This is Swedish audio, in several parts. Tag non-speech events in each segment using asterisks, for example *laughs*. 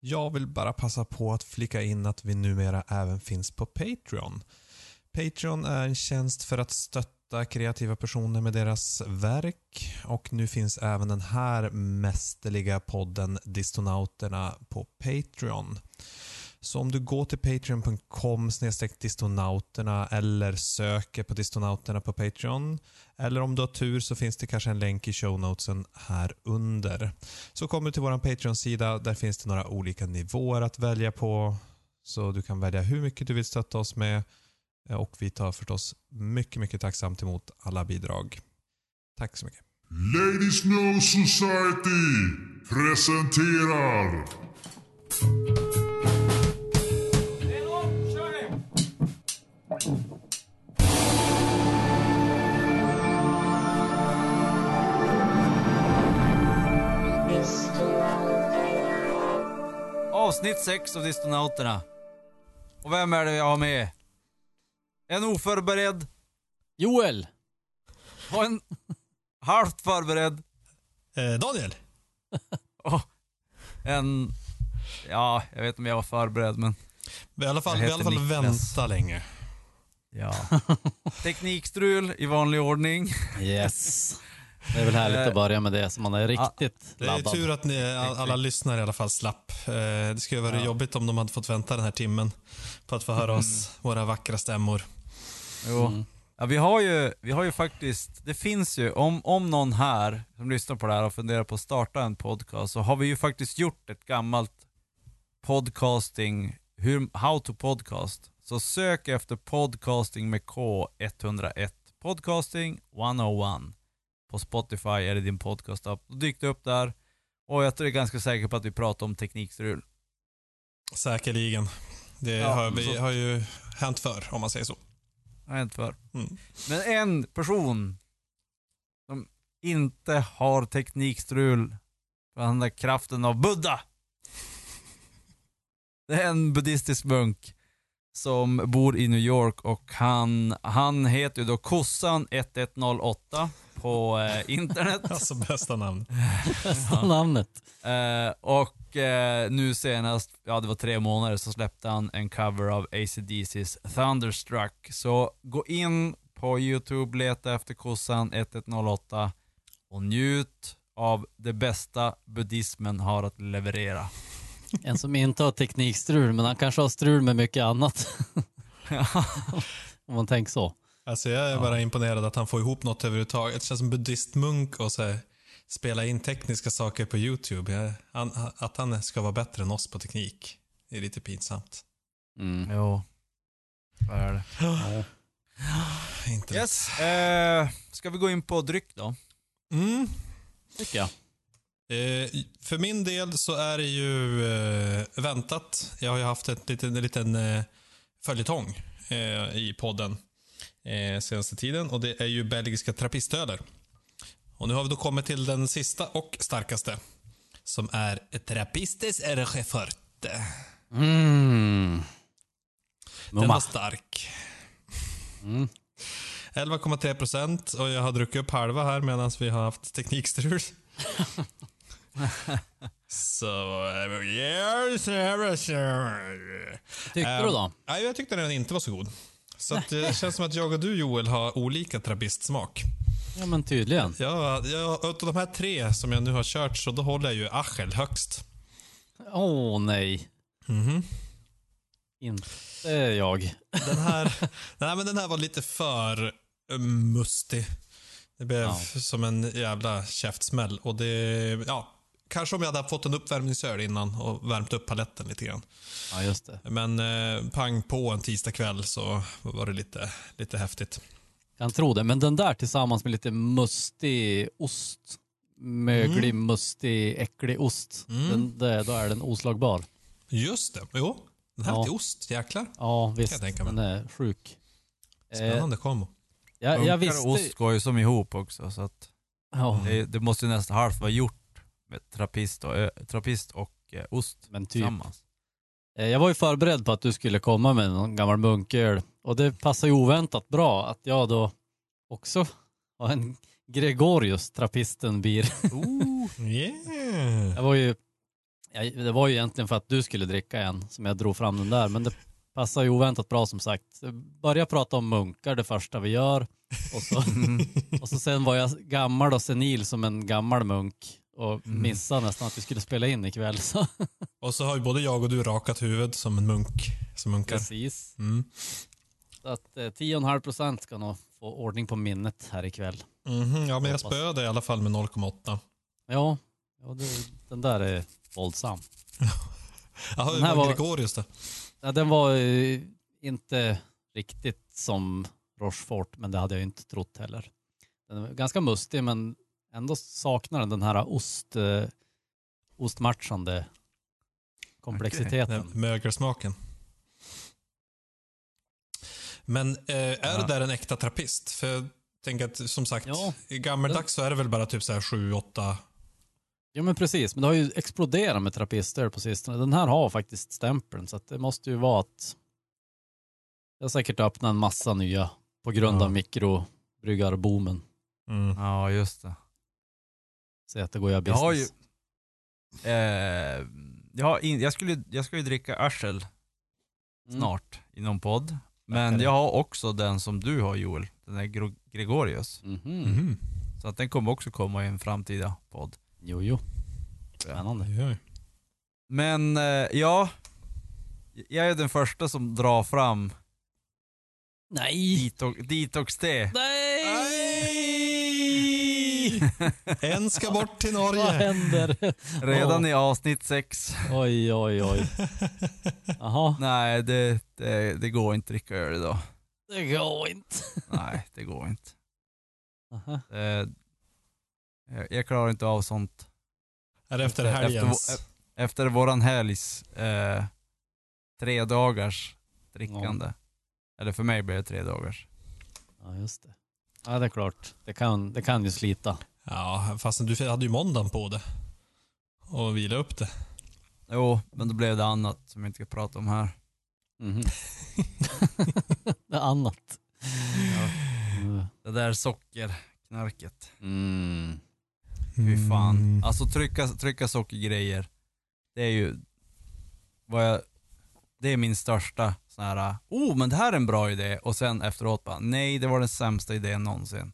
Jag vill bara passa på att flika in att vi numera även finns på Patreon. Patreon är en tjänst för att stötta kreativa personer med deras verk och nu finns även den här mästerliga podden Distonauterna på Patreon. Så om du går till patreon.com distonauterna eller söker på distonauterna på Patreon eller om du har tur så finns det kanske en länk i shownotesen här under. Så kommer du till vår Patreon-sida. Där finns det några olika nivåer att välja på. Så du kan välja hur mycket du vill stötta oss med och vi tar förstås mycket, mycket tacksamt emot alla bidrag. Tack så mycket. Ladies No Society presenterar Avsnitt 6 av Distonauterna. Och vem är det jag har med? En oförberedd Joel! och en halvt förberedd Eh, Daniel? *laughs* och en... Ja, jag vet inte om jag var förberedd men... Vi har i alla fall, vi i alla fall väntat länge. Ja. *laughs* Teknikstrul i vanlig ordning. Yes. Det är väl härligt att börja med det så man är riktigt Det är laddad. tur att ni, all- alla lyssnare i alla fall slapp. Eh, Det skulle ha varit jobbigt om de hade fått vänta den här timmen på att få höra oss, våra vackra stämmor. Jo. Ja, vi har ju, vi har ju faktiskt, det finns ju, om, om någon här som lyssnar på det här och funderar på att starta en podcast så har vi ju faktiskt gjort ett gammalt podcasting, hur, how to podcast. Så sök efter podcasting med K101. Podcasting 101. På Spotify eller din podcast-app. Då dyker det upp där. Och jag är ganska säker på att vi pratar om teknikstrul. Säkerligen. Det Ja, har, vi, har ju hänt förr, om man säger så. Jag har inte för. Mm. Men en person som inte har teknikstrul för han har kraften av Buddha. Det är en buddhistisk munk som bor i New York och han, han heter ju då kossan 1108 på eh, internet. *laughs* Alltså bästa namn. Bästa namnet. Eh, och eh, nu senast, ja det var tre månader, så släppte han en cover av ACDC's Thunderstruck. Så gå in på YouTube, leta efter kossan 1108 och njut av det bästa buddhismen har att leverera. En som inte har teknikstrul, men han kanske har strul med mycket annat. Om man tänker så. Alltså jag är bara imponerad att han får ihop något överhuvudtaget. Det känns som buddhistmunk och så här, spela in tekniska saker på YouTube. Jag, han, att han ska vara bättre än oss på teknik är lite pinsamt. Mm. Jo, så är det. Ja. Inte. Yes, eh, ska vi gå in på dryck då? Mm. Tycker jag. Eh, för min del så är det ju eh, väntat. Jag har ju haft ett liten, en liten eh, följetong eh, i podden eh, senaste tiden och det är ju belgiska trappistöler. Och nu har vi då kommit till den sista och starkaste som är Trappistes RG Forte. Mm. Den var stark. Mm. 11,3 procent och jag har druckit upp halva här medan vi har haft teknikstrul. *laughs* *laughs* Så, eh, yes, Tyckte du då? Nej, jag tyckte den inte var så god. Så att, eh, *laughs* det känns som att jag och du Joel har olika trappistsmak. Ja men tydligen. Ja, jag, av de här tre som jag nu har kört så då håller jag ju Achel högst. Åh nej. Mhm. Inte jag. *laughs* Den här, nej, men den här var lite för eh, mustig. Det blev Ja. som en jävla käftsmäll. Och det, ja, kanske om jag hade fått en uppvärmningsöl innan och värmt upp paletten lite grann. Ja just det. Men eh, pang på en tisdagkväll så var det lite, lite häftigt. Kan tro det. Men den där tillsammans med lite mustig ost. Möglig, mustig, äcklig ost. Mm. Den, det, då är den oslagbar. Just det, jo. Den här Ja. till ost, jäklar. Ja visst, jag tänka mig. den är sjuk. Eh, Spännande kombo. jag, jag Munkar och visste... ost går ju som ihop också så att Ja, det, det måste ju nästan halvt vara gjort med trappist och, ö, trappist och eh, ost men typ. tillsammans. Eh, Jag var ju förberedd på att du skulle komma med någon gammal munköl och det passar ju oväntat bra att jag då också har en Gregorius, trappisten bir. Yeah. Jag var ju, Ja, det var ju egentligen för att du skulle dricka en som jag drog fram den där, men det passar ju oväntat bra som sagt. Börja prata om munkar det första vi gör och så, *laughs* och så sen var jag gammal och senil som en gammal munk och missade nästan att vi skulle spela in ikväll. Så. *laughs* Och så har ju både jag och du rakat huvud som en munk. Som munkar. Precis. Mm. Så att eh, 10,5 procent ska nog få ordning på minnet här ikväll. Mhm, ja, men jag spöade i alla fall med 0,8. Ja, ja det, den där är våldsam. *laughs* Jaha, Den här var var- Gregorius det. Ja, den var eh, inte riktigt som Rochefort, men det hade jag inte trott heller. Den är ganska mustig, men ändå saknar den den här ost, eh, ostmatchande komplexiteten. Den mögelsmaken. Men eh, är Ja. det där en äkta trappist? För jag tänker att som sagt, Ja. i gammeldags så är det väl bara typ så här 7-8 Ja men precis, men det har ju exploderat med trappistöl på sistone. Den här har faktiskt stämpeln så att det måste ju vara att det har säkert öppnat en massa nya på grund Ja. av mikrobryggarboomen. mm. Ja, just det. Så att det går att göra Jag har business. ju... Eh, jag, har in, jag, skulle, jag ska ju dricka Arsel Mm. snart i någon podd. Men jag har också den som du har Joel, den där Gro- Gregorius. Mhm. Mhm. Så att den kommer också komma i en framtida podd. Jo, jo. Spännande. Oj. Men eh, ja, jag är den första som drar fram Nej! detox, detox-te. *laughs* Nej! En ska bort till Vad Norge. händer? Redan Åh. i avsnitt sex. Oj, oj, oj. Jaha, Nej, det, det, det går inte dricka öl idag. det går inte. Nej, det går inte. Aha. Eh, jag, jag klarar inte av sånt. Är det efter helgens? efter- Efter våran helgs eh, tre dagars drickande. Eller för mig blir det tre dagars. Ja, just det. Ja, det är klart. Det kan, det kan ju slita. Ja, fast du hade ju måndagen på det. Och vila upp det. Jo, men då blev det annat som jag inte ska prata om här. Mhm. *laughs* det är annat. Mm. Det där sockerknarket. Mm. Fy fan. Mm. Alltså trycka, trycka sockergrejer. Det är ju vad jag, det är min största sån här, oh men det här är en bra idé och sen efteråt bara, nej det var den sämsta idén någonsin.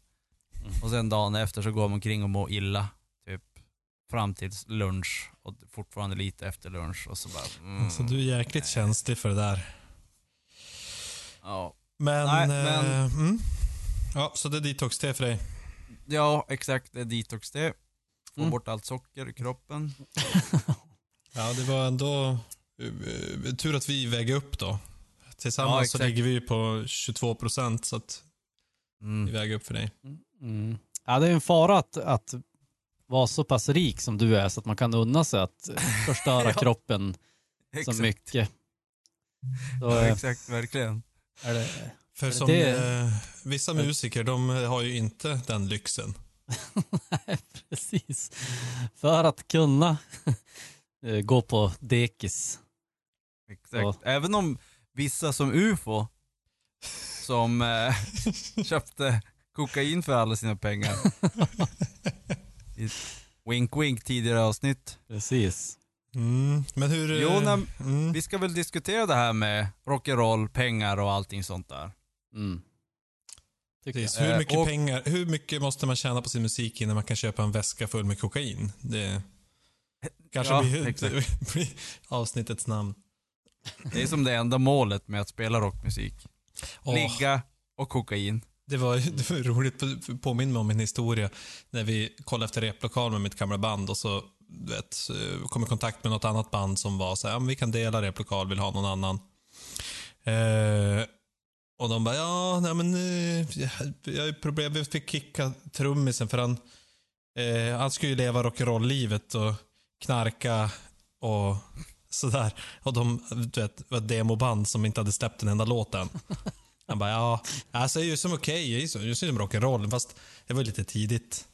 Och sen dagen efter så går man omkring och mår illa, typ fram till lunch och fortfarande lite efter lunch och så bara, mm, Alltså du är jäkligt känslig för det där. ja. Men... Nej, eh, men- Mm. Ja, så det är detox-te för dig. ja, exakt, det är detox det. Få Mm. bort allt socker i kroppen. *laughs* Ja, det var ändå eh, eh, tur att vi väger upp då. Tillsammans Ja, så ligger vi på 22 procent så att vi Mm. väger upp för dig. Mm. Ja, det är en fara att, att vara så pass rik som du är så att man kan unna sig att förstöra *laughs* Ja. kroppen så Exakt. mycket. Så, Ja, eh, exakt, verkligen. är det, För det som det? eh, vissa musiker, de har ju inte den lyxen. *laughs* Nej, precis. För att kunna eh, gå på dekis. Exakt. Ja. Även om vissa som UFO, som eh, *laughs* köpte kokain för alla sina pengar. I ett wink wink tidigare avsnitt. Precis. Mm. Men hur... Jo, eh, nej, mm. Vi ska väl diskutera det här med rock'n'roll, pengar och allting sånt där. Mm. Precis. Hur Eh, mycket och- pengar, hur mycket måste man tjäna på sin musik innan man kan köpa en väska full med kokain? Det kanske Ja, blir, *laughs* blir avsnittets namn. Det är som det enda målet med att spela rockmusik. Åh, Ligga och kokain. det, var, *laughs* det var roligt, på- påminn mig om en historia när vi kollade efter replokal med mitt gamla band och så du vet, eh, kom i kontakt med något annat band som var så här, ja, vi kan dela replokal, vill ha någon annan. Eh, och de bara, ja, nej men eh, jag jag har problem, vi fick kicka trummisen för han, eh, han skulle ju leva rock'n'roll-livet och knarka och sådär. Och de, du vet, var ett demoband som inte hade släppt en enda låt än. Han bara, ja, alltså jag är ju som okej, jag är ju som, rock'n'roll, fast det var lite tidigt.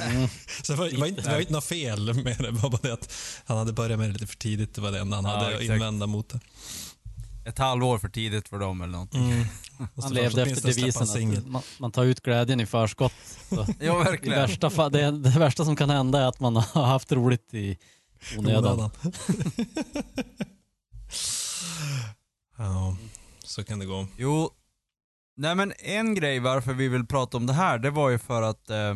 Mm. *laughs* Så det var, var, inte, det var inte något fel med det, bara det att han hade börjat med det lite för tidigt. Det var det enda han Ja, hade att invända mot det. Ett halvår för tidigt för dem eller något. Mm. *laughs* Han levde efter devisen att man, man tar ut glädjen i förskott. *laughs* Så Ja, i verkligen. värsta fall, det, det värsta som kan hända är att man har haft roligt i, onödan. *laughs* ja, så kan det gå. Jo, nej men en grej varför vi vill prata om det här, det var ju för att eh,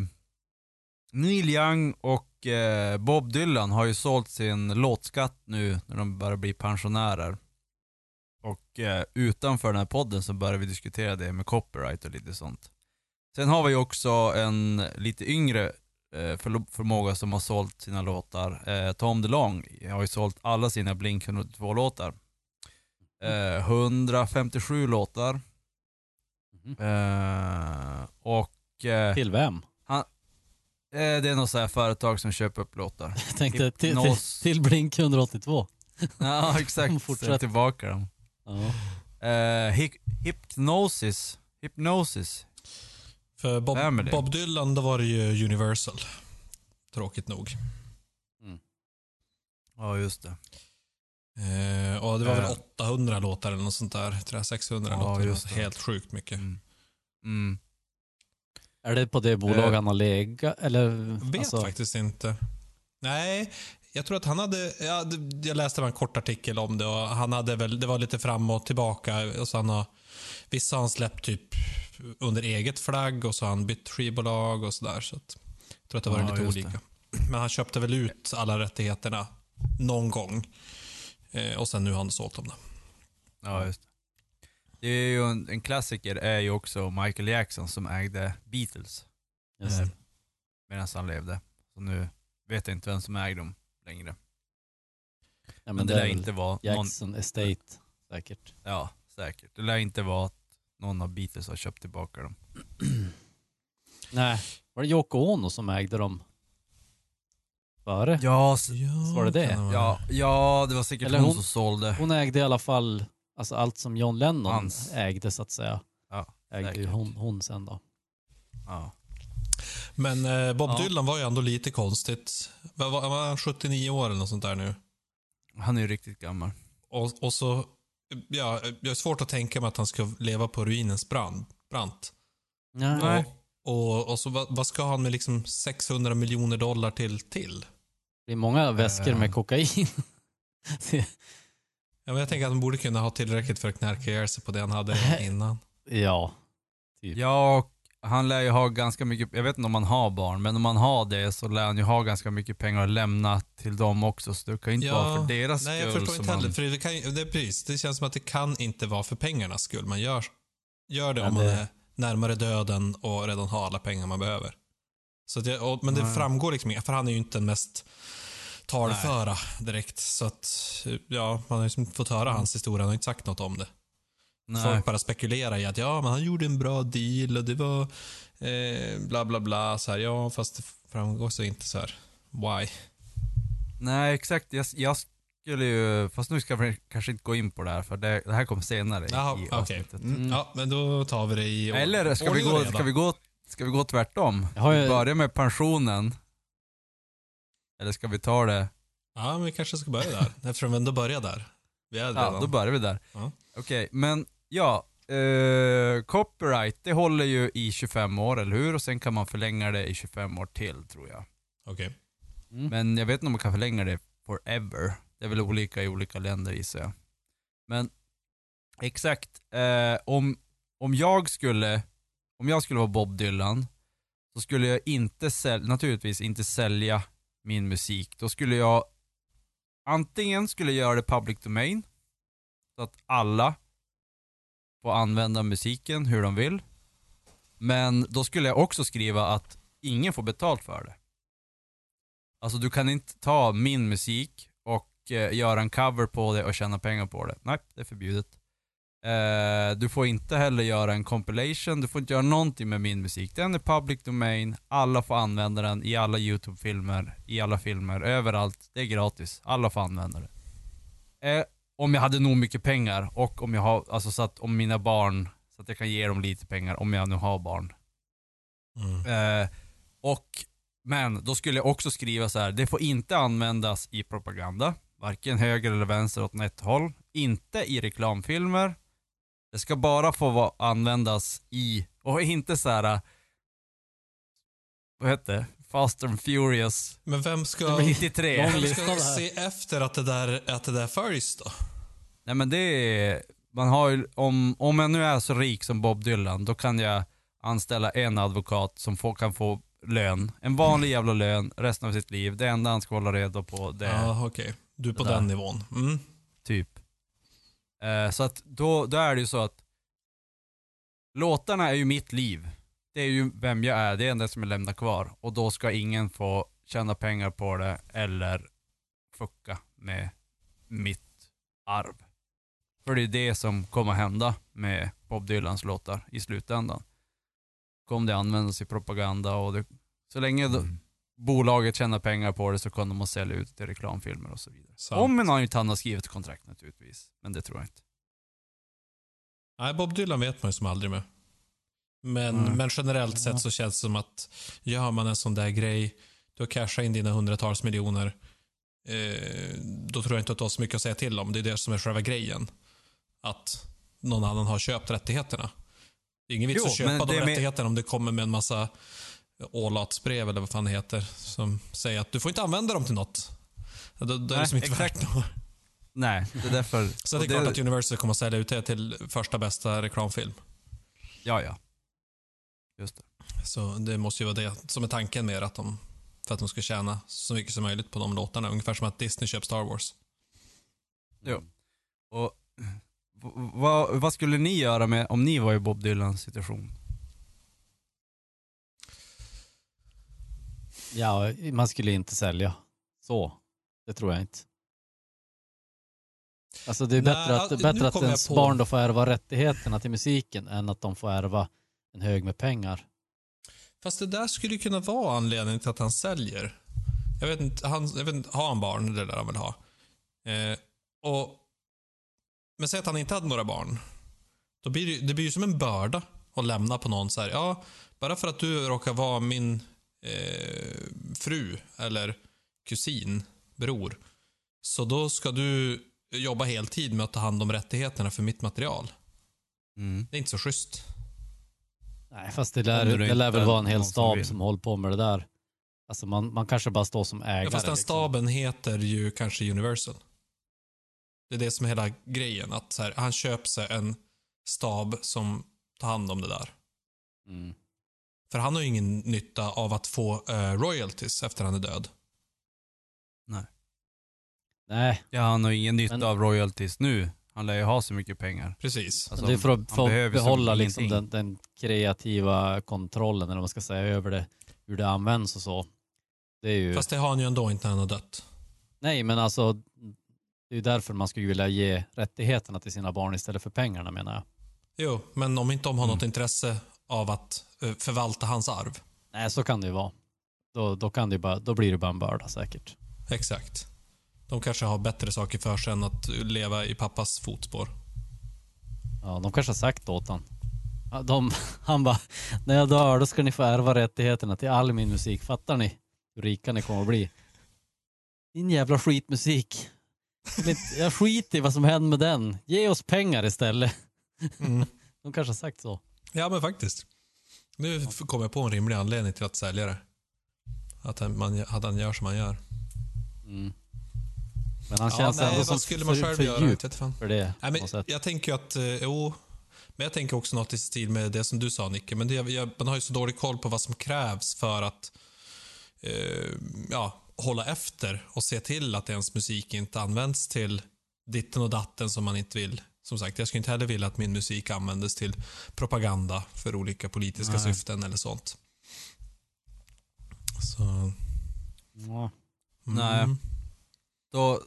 Neil Young och eh, Bob Dylan har ju sålt sin låtskatt nu när de börjar bli pensionärer. Och eh, utanför den här podden så börjar vi diskutera det med copyright och lite sånt. Sen har vi också en lite yngre eh, för, förmåga som har sålt sina låtar. Eh, Tom DeLong har ju sålt alla sina Blink 182-låtar. Eh, 157 låtar. Eh, och Till vem? eh, det är något så här företag som köper upp låtar. *laughs* Jag tänkte till, till, Hypnos. till Blink 182. *laughs* ja exakt, Fortsätt. Tillbaka dem. Ja. Hy- hypnosis. Hypnosis. För Bob? Bob Dylan, då var det ju Universal. Tråkigt nog. Ja just det. Eh, och det var Eh. väl 800 låtar eller något sånt där. Tror jag, 600 Ja, låtar. just det. Helt sjukt mycket. Mm. Mm. Är det på det Eh. han har legat? Eller? Vet alltså, faktiskt inte. Nej, jag tror att han hade... Ja, jag läste en kort artikel om det och han hade väl... Det var lite fram och tillbaka. Och så han har, vissa har han släppt typ under eget flagg och så har han bytt skivbolag och sådär. Så att, jag tror att det var Ja, lite olika. Men han köpte väl ut alla rättigheterna någon gång. Eh, och sen nu har han sålt dem. Då. Ja just det. Det är ju en, en klassiker är ju också Michael Jackson som ägde Beatles just, eh, medan han levde. Så nu vet jag inte vem som äger dem längre. ja, Men, men det det lär är inte vara någon, Jackson Estate säkert. ja säkert. Det lär inte vara någon av Beatles har köpt tillbaka dem. *clears throat* Nej, var det Yoko Ono som ägde dem? Före? Ja, Ja, Var det det? ja, ja det var säkert Eller hon, hon- som sålde. Hon ägde i alla fall alltså allt som John Lennon Hans. ägde så att säga. Ja, Ägde ju hon, hon sen då. Ja. Men eh, Bob Ja. Dylan var ju ändå lite konstigt. Var, var, var han 79 år eller något sånt där nu? Han är ju riktigt gammal. Och, och så, ja, jag har svårt att tänka mig att han ska leva på ruinens brand, brant. Nej. Och, och, och så vad, vad ska han med liksom 600 miljoner dollar till till? Det är många väskor med Eh. kokain. Ja, men jag tänker att han borde kunna ha tillräckligt för att knarka ihjäl sig på det han hade *laughs* innan. ja. Typ. Ja, och han lär ju ha ganska mycket, jag vet inte om han har barn, men om han har det så lär han ju ha ganska mycket pengar att lämna till dem också. Så det kan ju inte vara för deras nej, jag skull förstår inte heller. han... För det, kan, ju- det, är precis, det känns som att det kan inte vara för pengarnas skull. Man gör, gör det Men om man det- är närmare döden och redan har alla pengar man behöver. Så det, och, men det Nej. framgår liksom inte, för han är ju inte den mest talföra direkt. Så att, ja, man har ju liksom fått höra hans historia, han har inte sagt något om det. Nej. Folk bara spekulerar i att ja, men han gjorde en bra deal och det var eh, bla bla bla. Så här, ja, fast det framgår så inte så här. Why? Nej, exakt. Jag, jag skulle ju, fast nu ska vi kanske inte gå in på det här för det, det här kommer senare Jaha, i avsnittet. Mm. Ja, men då tar vi det i Eller ska vi, gå, ska, vi gå, ska vi gå tvärtom? Jag har ju- Vi börjar med pensionen. Eller ska vi ta det? Ja, men vi kanske ska börja där. *laughs* Eftersom vi ändå börjar där. Vi är Ja, då börjar vi där. Ja. Okej, men ja. Eh, copyright, det håller ju i 25 år, eller hur? Och sen kan man förlänga det i 25 år till, tror jag. Okej. Mm. Men jag vet inte om man kan förlänga det forever. Det är väl olika i olika länder gissar jag. Men exakt, eh, om, om jag skulle om jag skulle vara Bob Dylan så skulle jag inte sälja, naturligtvis inte sälja min musik. Då skulle jag antingen skulle jag göra det public domain så att alla få använda musiken hur de vill. Men då skulle jag också skriva att ingen får betalt för det. Alltså du kan inte ta min musik och eh, göra en cover på det och tjäna pengar på det. Nej, det är förbjudet. Eh, du får inte heller göra en compilation, du får inte göra någonting med min musik. Den är public domain, alla får använda den i alla YouTube-filmer, i alla filmer, överallt. Det är gratis, alla får använda det. Eh, om jag hade nog mycket pengar och om jag har, alltså så att om mina barn, så att jag kan ge dem lite pengar om jag nu har barn. Mm. Eh, och, men då skulle jag också skriva så här. det får inte användas i propaganda, varken höger eller vänster åt ett håll, inte i reklamfilmer, det ska bara få användas i, och inte så här. vad heter det, Fast and Furious Men vem ska, 93. lång vem ska se efter att det där, att det där följs då? Nej men det är, man har ju, om, om jag nu är så rik som Bob Dylan, då kan jag anställa en advokat som får, kan få lön. En vanlig jävla lön resten av sitt liv. Det enda han ska hålla reda på det är Ja, okej. Du är på den nivån. Mm. typ. Eh, så att då, då är det ju så att låtarna är ju mitt liv. Det är ju vem jag är, det är det som jag lämnar kvar. Och då ska ingen få tjäna pengar på det eller fucka med mitt arv. För det är det som kommer hända med Bob Dylans låtar i slutändan. Kommer det användas i propaganda och det, så länge då, bolaget tjänar pengar på det så kommer de att sälja ut till reklamfilmer och så vidare. Sant. Om man inte han har skrivit kontrakt naturligtvis. Men det tror jag inte. Nej, Bob Dylan vet man ju som aldrig med. Men, Nej. men generellt sett så känns det som att gör man en sån där grej, du har cashat in dina hundratals miljoner, eh, då tror jag inte att du har så mycket att säga till om. Det är det som är själva grejen. Att någon annan har köpt rättigheterna. Det är ingen vits Jo, att köpa de det rättigheterna om det kommer med en massa ålatsbrev eller vad fan det heter, som säger att du får inte använda dem till något. Då, då är det Nej, som inte exakt. värt något. Nej, det är därför. Så det är klart att Universal kommer att sälja ut det till första bästa reklamfilm. Ja, ja. Just det. Så det måste ju vara det som är tanken med att de, för att de ska tjäna så mycket som möjligt på de låtarna. Ungefär som att Disney köper Star Wars. Jo. Och vad, vad skulle ni göra med, om ni var i Bob Dylans situation? Ja, man skulle inte sälja. Så. Det tror jag inte. Alltså det är Nej, bättre att, nu bättre att jag ens på- barn då får ärva rättigheterna till musiken än att de får ärva en hög med pengar. Fast det där skulle kunna vara anledningen till att han säljer. Jag vet inte, han, jag vet inte har han barn? Det lär han väl ha. Eh, och, men säg att han inte hade några barn. Då blir det, det blir ju som en börda att lämna på någon så här. Ja, bara för att du råkar vara min eh, fru eller kusin, bror. Så då ska du jobba heltid med att ta hand om rättigheterna för mitt material. Mm. Det är inte så schysst. Nej, fast det lär, det lär väl vara en hel som stab vill. som håller på med det där. Alltså man, man kanske bara står som ägare. Ja, fast den liksom. staben heter ju kanske Universal. Det är det som är hela grejen. Att så här, han köper sig en stab som tar hand om det där. Mm. För han har ju ingen nytta av att få eh, royalties efter han är död. Nej, Ja, han har ingen nytta Men- av royalties nu. Han lär ju ha så mycket pengar. Precis. Alltså, det är för att behöver som behålla liksom den, den kreativa kontrollen, eller vad man ska säga, över det, hur det används och så. Det är ju... Fast det har han ju ändå inte när han har dött. Nej, men alltså, det är därför man skulle vilja ge rättigheterna till sina barn istället för pengarna menar jag. Jo, men om inte de har Mm. något intresse av att eh, förvalta hans arv. Nej, så kan det ju vara. Då, då, kan det bara, då blir det bara en börda säkert. Exakt. De kanske har bättre saker för sig än att leva i pappas fotspår. Ja, de kanske har sagt åt han. Ja, De, *laughs* han bara, när jag dör då ska ni få ärva rättigheterna till all min musik. Fattar ni hur rika ni kommer att bli? Din jävla skitmusik. Jag Jag skiter i vad som händer med den. Ge oss pengar istället. Mm. *laughs* De kanske har sagt så. Ja, men faktiskt. Nu f- kom jag på en rimlig anledning till att sälja det. Att han, man, att han gör som han gör. Mm. Men han Ja, känns nej, ändå som skulle man själv för göra? djup för det. Nej, men sätt. jag tänker att, eh, jo, men jag tänker också något i stil med det som du sa Nicke, men det, jag, man har ju så dålig koll på vad som krävs för att eh, ja, hålla efter och se till att ens musik inte används till ditten och datten som man inte vill. Som sagt, jag skulle inte heller vilja att min musik användes till propaganda för olika politiska Nej. syften eller sånt. Så... Ja. Mm. Nej. Då,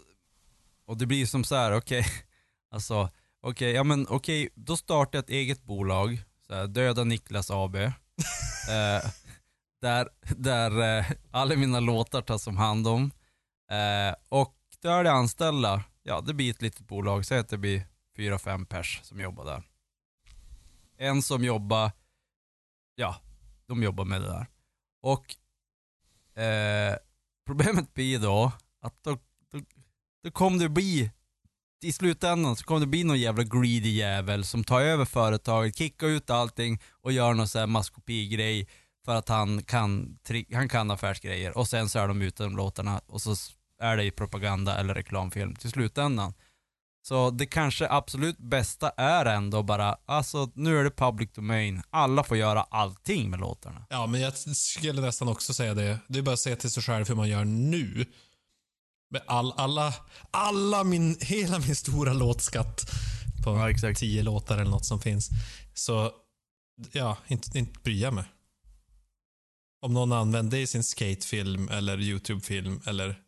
och det blir som så här, okej, *laughs* alltså, okej, ja men okej, då startar jag ett eget bolag, så här, Döda Niklas AB. *laughs* eh, där där eh, alla mina låtar tas om hand om. Eh, och då är det anställda, ja det blir ett litet bolag, säg att det blir fyra, fem pers som jobbar där. En som jobbar, ja, de jobbar med det där. Och eh, problemet blir då att då, då, då kommer det bli, i slutändan så kommer det bli någon jävla greedy jävel som tar över företaget, kickar ut allting och gör någon sån här maskopigrej för att han kan, han kan affärsgrejer och sen så är de ute de låtarna och så är det i propaganda eller reklamfilm till slutändan. Så det kanske absolut bästa är ändå bara, alltså nu är det public domain. Alla får göra allting med låtarna. Ja, men jag skulle nästan också säga det. Det är bara att säga till sig själv hur man gör nu. Med all, alla, alla min, hela min stora låtskatt på Ja, tio låtar eller något som finns. Så, ja, inte, inte bry mig. Om någon använder det i sin skatefilm eller YouTube-film eller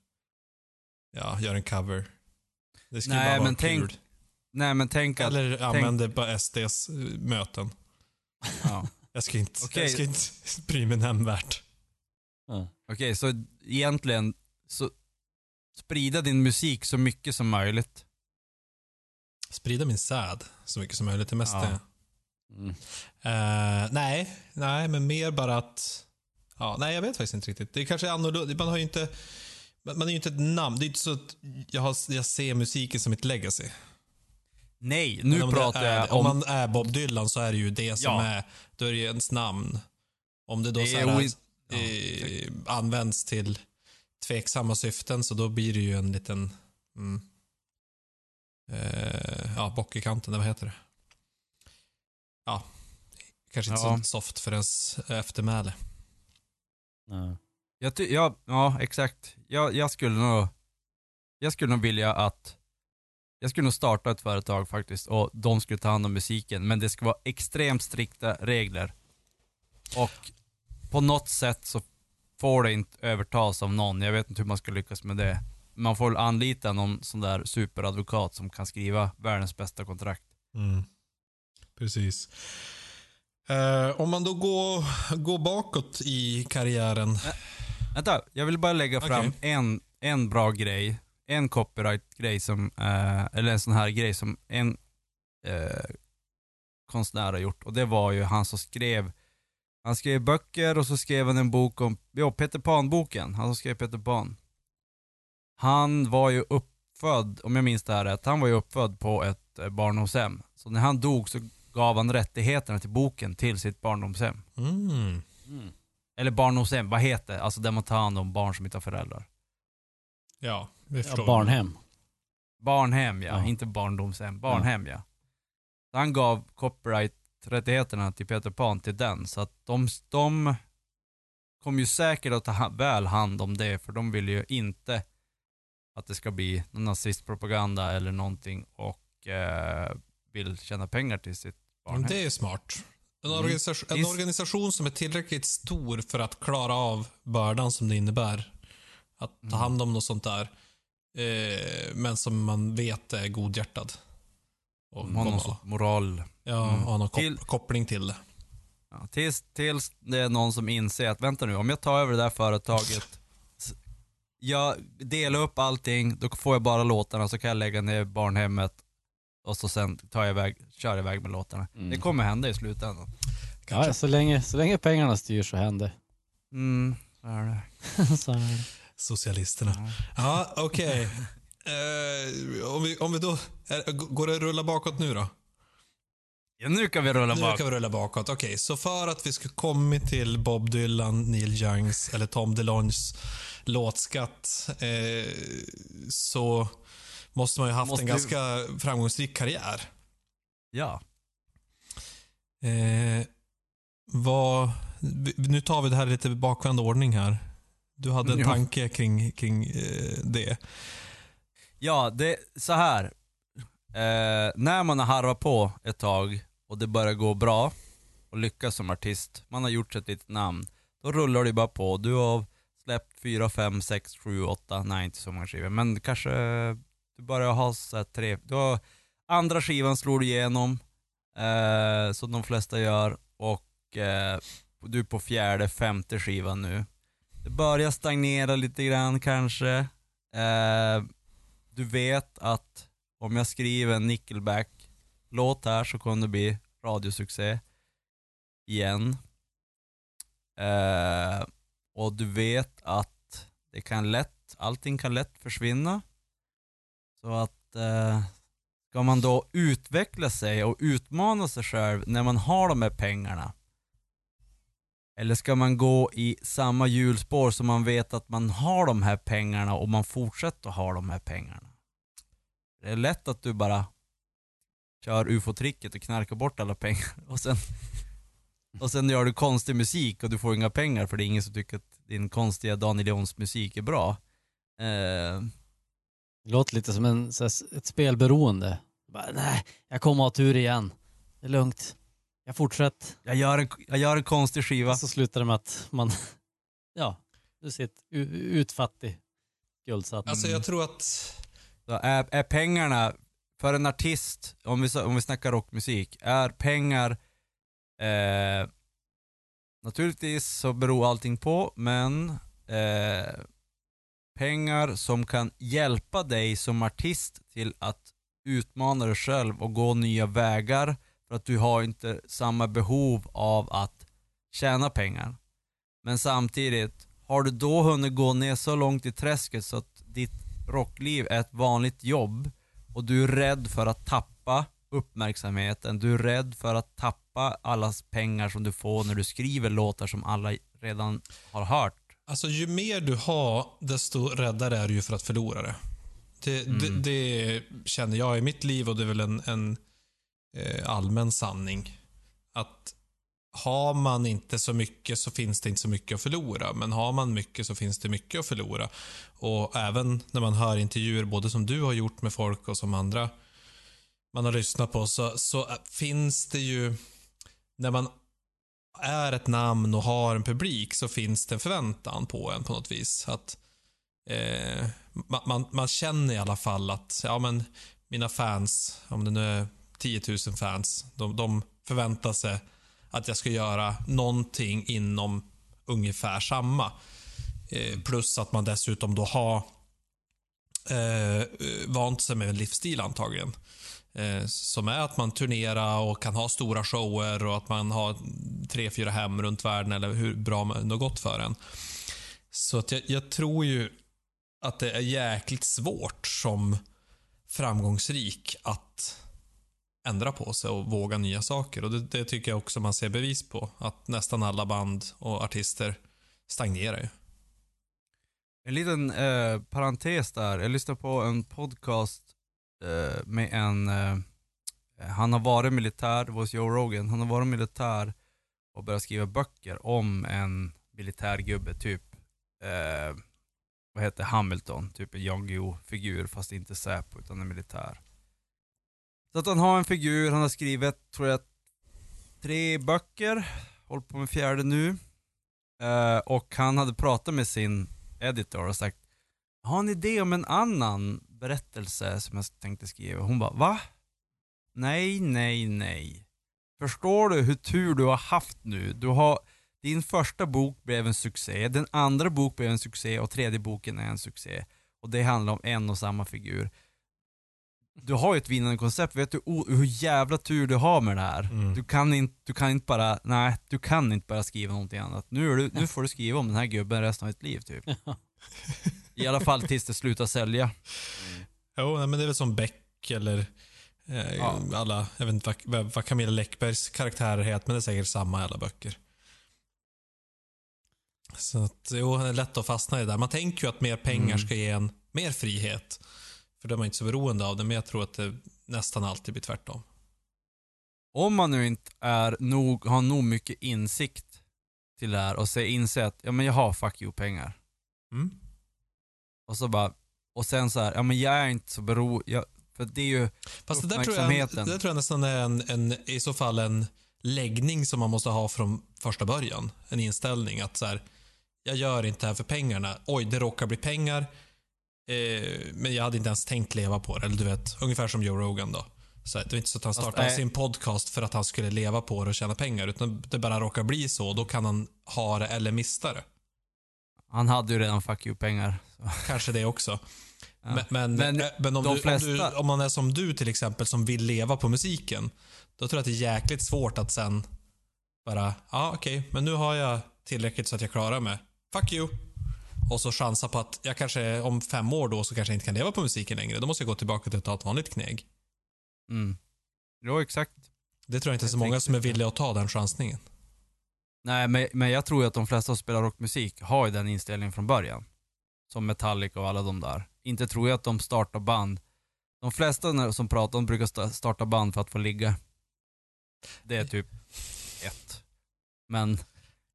ja, gör en cover. Det skulle Nej, bara vara men tänk kul. Nej men tänk att, Eller använder på SDs möten. ja. Jag ska inte, Okej. jag ska inte *laughs* bry mig nämnvärt. Ja. Okej, så egentligen, så sprida din musik så mycket som möjligt. Sprida min säd så mycket som möjligt. Det mesta. Ja. Mm. Eh, nej, nej, men mer bara att... Ja, nej, jag vet faktiskt inte riktigt. Det kanske är annorlunda. Man har ju inte... Man är ju inte ett namn. Det är inte så att jag, har, jag ser musiken som ett legacy. Nej, nu pratar är, jag Om om... man är Bob Dylan så är det ju det som Ja. är... Då är det ju ens namn. Om det då Det så är här, oin- ja, eh, används till tveksamma syften så då blir det ju en liten... Mm, eh, ja, bock i kanten, vad heter det? Ja, kanske inte Ja. så soft för ens eftermäle. Ja. Jag ty- ja, ja, exakt. Jag, jag skulle nog... Jag skulle nog vilja att... Jag skulle nog starta ett företag faktiskt och de skulle ta hand om musiken, men det ska vara extremt strikta regler. Och på något sätt så får det inte övertas av någon. Jag vet inte hur man ska lyckas med det. Man får väl anlita någon sån där superadvokat som kan skriva världens bästa kontrakt. Mm. Precis. Eh, om man då går, går bakåt i karriären. Vänta, jag vill bara lägga fram Okej. en, en bra grej. En copyright-grej som, eh, eller en sån här grej som en eh, konstnär har gjort. Och det var ju han som skrev, han skrev böcker och så skrev han en bok om, ja Peter Pan-boken, han som skrev Peter Pan. Han var ju uppfödd, om jag minns det här rätt, han var ju uppfödd på ett barndomshem. Så när han dog så gav han rättigheterna till boken till sitt barndomshem. Mm. Mm. Eller barndomshem, vad heter det? Alltså där man tar hand om barn som inte har föräldrar. Ja, vi Ja, förstår. barnhem. Barnhem ja, Ja. inte barndomshem. Barnhem ja. Så han gav copyright-rättigheterna till Peter Pan till den, så att de, de kommer ju säkert att ta väl hand om det, för de vill ju inte att det ska bli någon nazistpropaganda eller någonting och eh, vill tjäna pengar till sitt Det är smart. En, Mm. organisation, en Is- organisation som är tillräckligt stor för att klara av bördan som det innebär. Att ta Mm. hand om något sånt där. Eh, men som man vet är godhjärtad. Och har någon sorts moral. ja, Mm. ha någon kop- Till- koppling till det. Ja, tills, tills det är någon som inser att vänta nu, om jag tar över det där företaget, jag delar upp allting, då får jag bara låtarna så kan jag lägga ner barnhemmet och så sen tar jag iväg, kör iväg med låtarna. Mm. Det kommer hända i slutändan. Ja, så, länge, så länge pengarna styr så händer Mm, så är det. *laughs* så är det. Socialisterna. Ja, okej. Eh, om, vi, om vi då... Är, går det att rulla bakåt nu då? Ja, nu kan vi rulla Nu bak. kan vi rulla bakåt. Okej, så för att vi ska komma till Bob Dylan, Neil Youngs eller Tom DeLonges låtskatt eh, så måste man ju haft Måste en ganska framgångsrik karriär. Ja. Eh, vad, nu tar vi det här lite bakvänd ordning här. Du hade en Ja. tanke kring, kring eh, det. Ja, det så här. Eh, när man har harvat på ett tag och det börjar gå bra och lyckas som artist, man har gjort sig ett litet namn, då rullar det bara på. Du har släppt 4, 5, 6, 7, 8, nej inte så många skivor, men kanske du börjar ha så här tre, du har, andra skivan slår du igenom, eh, som de flesta gör, och eh, du är på fjärde, femte skivan nu. Det börjar stagnera lite grann kanske. Eh, du vet att om jag skriver en Nickelback-låt här så kommer det bli radiosuccé igen. Eh, och du vet att det kan lätt, allting kan lätt försvinna. Så att eh, ska man då utveckla sig och utmana sig själv när man har de här pengarna Eller ska man gå i samma hjulspår så man vet att man har de här pengarna och man fortsätter att ha de här pengarna? Det är lätt att du bara kör ufo-tricket och knarkar bort alla pengar och sen, och sen gör du konstig musik och du får inga pengar för det är ingen som tycker att din konstiga Daniel Jons musik är bra. Eh, det låter lite som en, så här, ett spelberoende. Bara, nej, jag kommer ha tur igen. Det är lugnt. Jag fortsätter. jag, gör en, jag gör en konstig skiva. Och så slutar det med att man, *laughs* ja, du sitter u- utfattig, skuldsatt. Alltså jag tror att Så är, är pengarna, för en artist, om vi, om vi snackar rockmusik, är pengar, eh, naturligtvis så beror allting på, men eh, pengar som kan hjälpa dig som artist till att utmana dig själv och gå nya vägar för att du har inte samma behov av att tjäna pengar. Men samtidigt, har du då hunnit gå ner så långt i träsket så att ditt rockliv är ett vanligt jobb och du är rädd för att tappa uppmärksamheten, du är rädd för att tappa allas pengar som du får när du skriver låtar som alla redan har hört. Alltså ju mer du har, desto räddare är du ju för att förlora det. Det, det, det känner jag i mitt liv och det är väl en, en eh, allmän sanning. Att har man inte så mycket så finns det inte så mycket att förlora. Men har man mycket så finns det mycket att förlora. Och även när man hör intervjuer, både som du har gjort med folk och som andra man har lyssnat på, så, så finns det ju, när man är ett namn och har en publik så finns det en förväntan på en på något vis. Att eh, man, man, man känner i alla fall att, ja men mina fans, om det nu är 10 000 fans, de, de förväntar sig att jag ska göra någonting inom ungefär samma. Eh, plus att man dessutom då har eh, vant sig med en livsstil antagligen. Eh, som är att man turnerar och kan ha stora shower och att man har tre, fyra hem runt världen eller hur bra det har gått för en. Så att jag, jag tror ju att det är jäkligt svårt som framgångsrik att ändra på sig och våga nya saker. Och det, det tycker jag också man ser bevis på. Att nästan alla band och artister stagnerar ju. En liten eh, parentes där, jag lyssnade på en podcast Eh, med en, eh, han har varit militär, det var hos Joe Rogan, han har varit militär och börjat skriva böcker om en militärgubbe, typ, eh, vad heter Hamilton, typ en Jan Guillou-figur fast inte Säpo utan en militär. Så att han har en figur, han har skrivit, tror jag, tre böcker, håller på med fjärde nu. Eh, och han hade pratat med sin editor och sagt har en idé om en annan berättelse som jag tänkte skriva. Hon bara, va? Nej, nej, nej. Förstår du hur tur du har haft nu? Du har, din första bok blev en succé, den andra bok blev en succé och tredje boken är en succé. Och det handlar om en och samma figur. Du har ju ett vinnande koncept, vet du hur jävla tur du har med det här? Mm. Du, kan inte, du kan inte bara, nej, du kan inte bara skriva någonting annat. Nu, du, nu får du skriva om den här gubben resten av ditt liv typ. *laughs* I alla fall tills det slutar sälja. Jo, nej, men det är väl som Beck eller eh, Ja. alla, jag vet inte vad, vad Camilla Läckbergs karaktärer heter, men det är säkert samma i alla böcker. Så att, jo, det är lätt att fastna i det där. Man tänker ju att mer pengar Mm. ska ge en mer frihet. För då är man inte så beroende av det, men jag tror att det nästan alltid blir tvärtom. Om man nu inte är nog, har nog mycket insikt till det här och inser att, ja men jag har fuck you pengar. Mm. Och så bara, och sen så här, ja men jag är inte så beroende, för det är ju, Fast det där tror jag, det där tror jag nästan är en, en, i så fall en läggning som man måste ha från första början. En inställning att så här, jag gör inte det här för pengarna. Oj, det råkar bli pengar. Eh, men jag hade inte ens tänkt leva på det. Eller du vet, ungefär som Joe Rogan då. Så det är inte så att han Fast startade nej. sin podcast för att han skulle leva på det och tjäna pengar. Utan det bara råkar bli så. Då kan han ha det eller mista det. Han hade ju redan fuck you pengar. Så. Kanske det också. Ja. Men, men, Men eh, om, du, flesta- om, du, om man är som du till exempel som vill leva på musiken. Då tror jag att det är jäkligt svårt att sen bara, ja okej, men nu har jag tillräckligt så att jag klarar mig. Fuck you. Och så chansa på att jag kanske om fem år då så kanske jag inte kan leva på musiken längre. Då måste jag gå tillbaka till att ta ett vanligt kneg. Mm. Jo exakt. Det tror jag inte är så Jag många som är villiga att ta den chansningen. Nej, men, men jag tror ju att de flesta som spelar rockmusik har ju den inställningen från början. Som Metallica och alla de där. Inte tror jag att de startar band. De flesta som pratar, de brukar sta- starta band för att få ligga. Det är typ ett. Men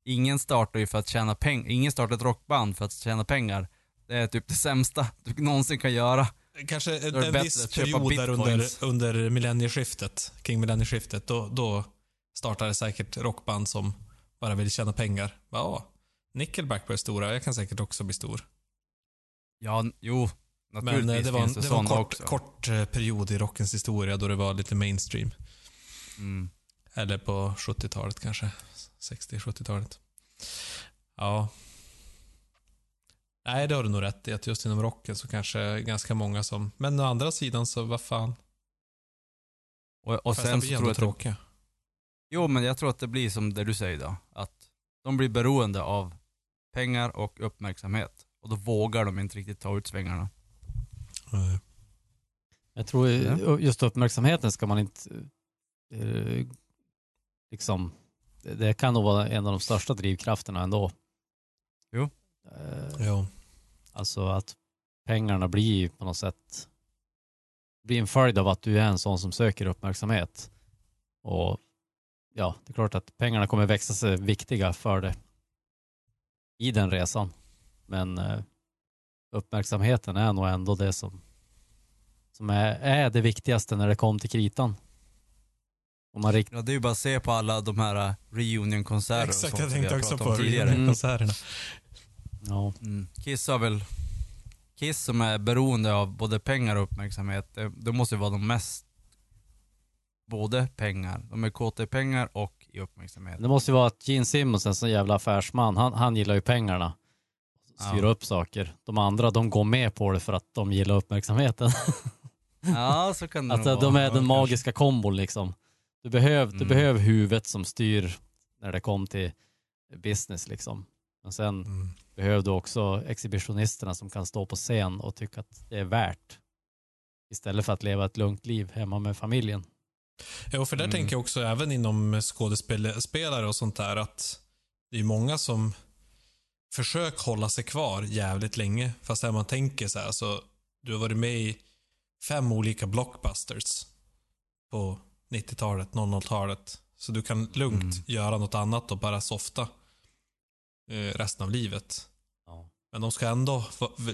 ingen startar ju för att tjäna pengar. Ingen startar ett rockband för att tjäna pengar. Det är typ det sämsta *laughs* du någonsin kan göra. Kanske en, en viss period där under, under millennieskiftet, kring millennieskiftet, då, då startade säkert rockband som bara vill tjäna pengar. Ja, Nickelback blev stora, jag kan säkert också bli stor. Ja, jo. Men Naturligtvis eh, det var, finns en- det, det var en kort, kort eh, period i rockens historia då det var lite mainstream. Mm. Eller på 70-talet kanske. 60-70-talet. Ja. Nej, det har du nog rätt i. Att just inom rocken så kanske ganska många som... Men å andra sidan så, vad fan. Och, och sen så tror jag att det, tråkiga. Jo, men jag tror att det blir som det du säger då. Att de blir beroende av pengar och uppmärksamhet. Och då vågar de inte riktigt ta ut svängarna. Nej. Jag tror just uppmärksamheten ska man inte eh, liksom, det, det kan nog vara en av de största drivkrafterna ändå. Jo. Eh, Ja. Alltså att pengarna blir på något sätt blir en följd av att du är en sån som söker uppmärksamhet. Och ja, det är klart att pengarna kommer växa sig viktiga för det i den resan. Men eh, uppmärksamheten är nog ändå det som, som är, är det viktigaste när det kom till kritan. Om man rikt, Ja, det är ju bara att se på alla de här uh, reunion-konserter Exakt, jag tänkte också på de Mm. ja, Mm. Kiss har väl... Kiss som är beroende av både pengar och uppmärksamhet, det, det måste ju vara de mest... Både pengar, de är kåta i pengar och i uppmärksamhet. det måste ju vara att Gene Simmons, en sån jävla affärsman, han, han gillar ju pengarna. Styra Ja. upp saker. De andra, de går med på det för att de gillar uppmärksamheten. *laughs* Ja, så kan det Att de vara. är den magiska kombon liksom. Du behöver, du Mm. behöver huvudet som styr när det kom till business liksom. Men sen Mm. behöver du också exhibitionisterna som kan stå på scen och tycka att det är värt. Istället för att leva ett lugnt liv hemma med familjen. Ja, för där Mm. tänker jag också även inom skådespelare och sånt där att det är många som försöker hålla sig kvar jävligt länge. Fast när man tänker så här, så du har varit med i fem olika blockbusters på 90-talet, 00-talet. Så du kan lugnt Mm. göra något annat och bara softa eh, resten av livet. Ja. Men de ska ändå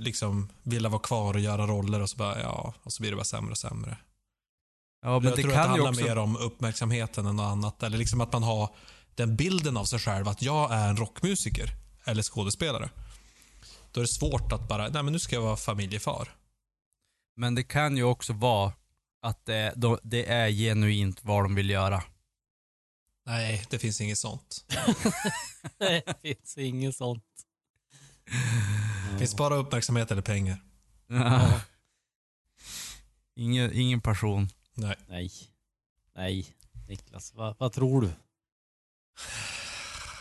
liksom vilja vara kvar och göra roller och så bara, ja, och så blir det bara sämre och sämre. Ja, men jag det tror att det kan handlar också... mer om uppmärksamheten än något annat. Eller liksom att man har den bilden av sig själv att jag är en rockmusiker eller skådespelare. Då är det svårt att bara, nej men nu ska jag vara familjefar. Men det kan ju också vara att det, då- det är genuint vad de vill göra. Nej, det finns inget sånt. *laughs* Nej, det finns inget sånt. Det finns bara uppmärksamhet eller pengar. *laughs* ingen, ingen passion. Nej. Nej. Nej. Niklas, vad, vad tror du?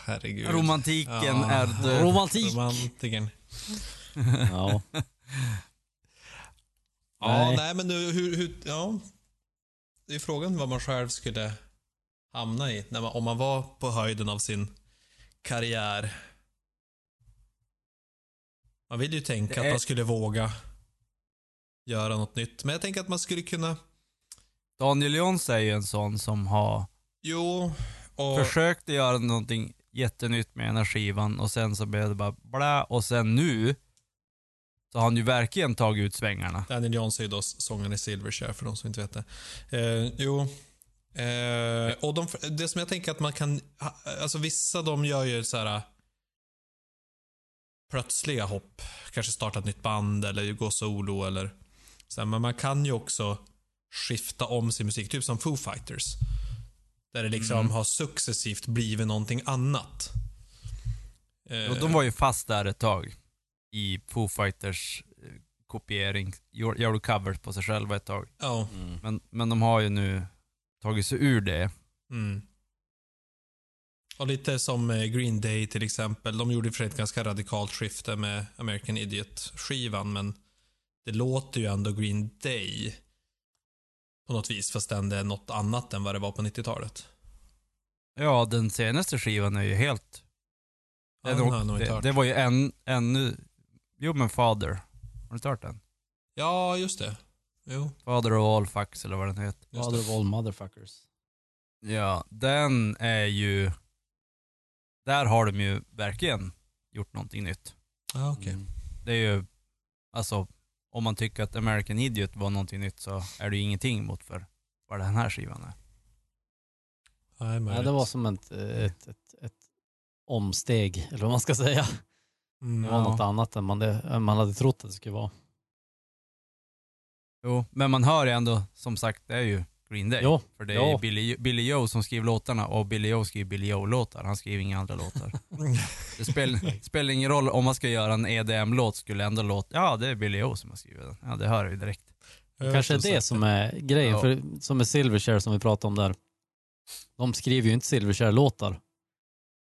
Herregud. Romantiken Ja. är död. Romantik. Romantiken. Ja. Ja, Nej. nej, men nu, hur, hur, ja. Det är frågan vad man själv skulle hamna i när man, om man var på höjden av sin karriär. Man vill ju tänka Det att är- man skulle våga göra något nytt. Men jag tänker att man skulle kunna, Daniel Jons är ju en sån som har jo, och försökt göra någonting jättenytt med ena skivan och sen så blev det bara bla och sen nu så har han ju verkligen tagit ut svängarna. Daniel Johns är ju då sångaren i Silverchair för de som inte vet det. Eh, jo. Eh, och de, det som jag tänker att man kan, alltså vissa de gör ju så här plötsliga hopp. Kanske starta ett nytt band eller gå solo eller så här, Men man kan ju också skifta om sin musik, typ som Foo Fighters. Där det liksom Mm. har successivt blivit någonting annat. Eh, Och de var ju fast där ett tag i Foo Fighters eh, kopiering, gjorde covers på sig själva ett tag. Ja. Mm. Men, men de har ju nu tagit sig ur det. Mm. Och lite som eh, Green Day till exempel. De gjorde för ett ganska radikalt skifte med American Idiot-skivan, men det låter ju ändå Green Day på något vis, fastän det är något annat än vad det var på 90-talet. Ja, den senaste skivan är ju helt... Ja, Den har jag nog inte det, hört. det var ju en, ännu... Jo men Father. Har du inte hört den? Ja, just det. Jo, Father of all fucks eller vad den heter. just Father det. of all motherfuckers. Ja, den är ju... Där har de ju verkligen gjort någonting nytt. Ja, okej. Mm. Det är ju... Alltså, om man tycker att American Idiot var någonting nytt så är det ju ingenting mot för vad den här skivan är. Nej, Ja, det var som ett, ett, ett, ett omsteg, eller vad man ska säga. Mm, Det var något annat än man, det, än man hade trott att det skulle vara. Jo, men man hör ju ändå, som sagt, det är ju Green Day. Jo, För det är ja. Billy, Billy Joe som skriver låtarna och Billy Joe skriver Billy Joe-låtar. Han skriver inga andra låtar. *laughs* Det spel, spelar ingen roll om man ska göra en EDM-låt, skulle ändå låta, ja det är Billy Joe som har skrivit den. Ja det hör ju direkt. Jag Kanske är det som är grejen, Ja. för som med Silverchair som vi pratade om där. De skriver ju inte Silverchair-låtar.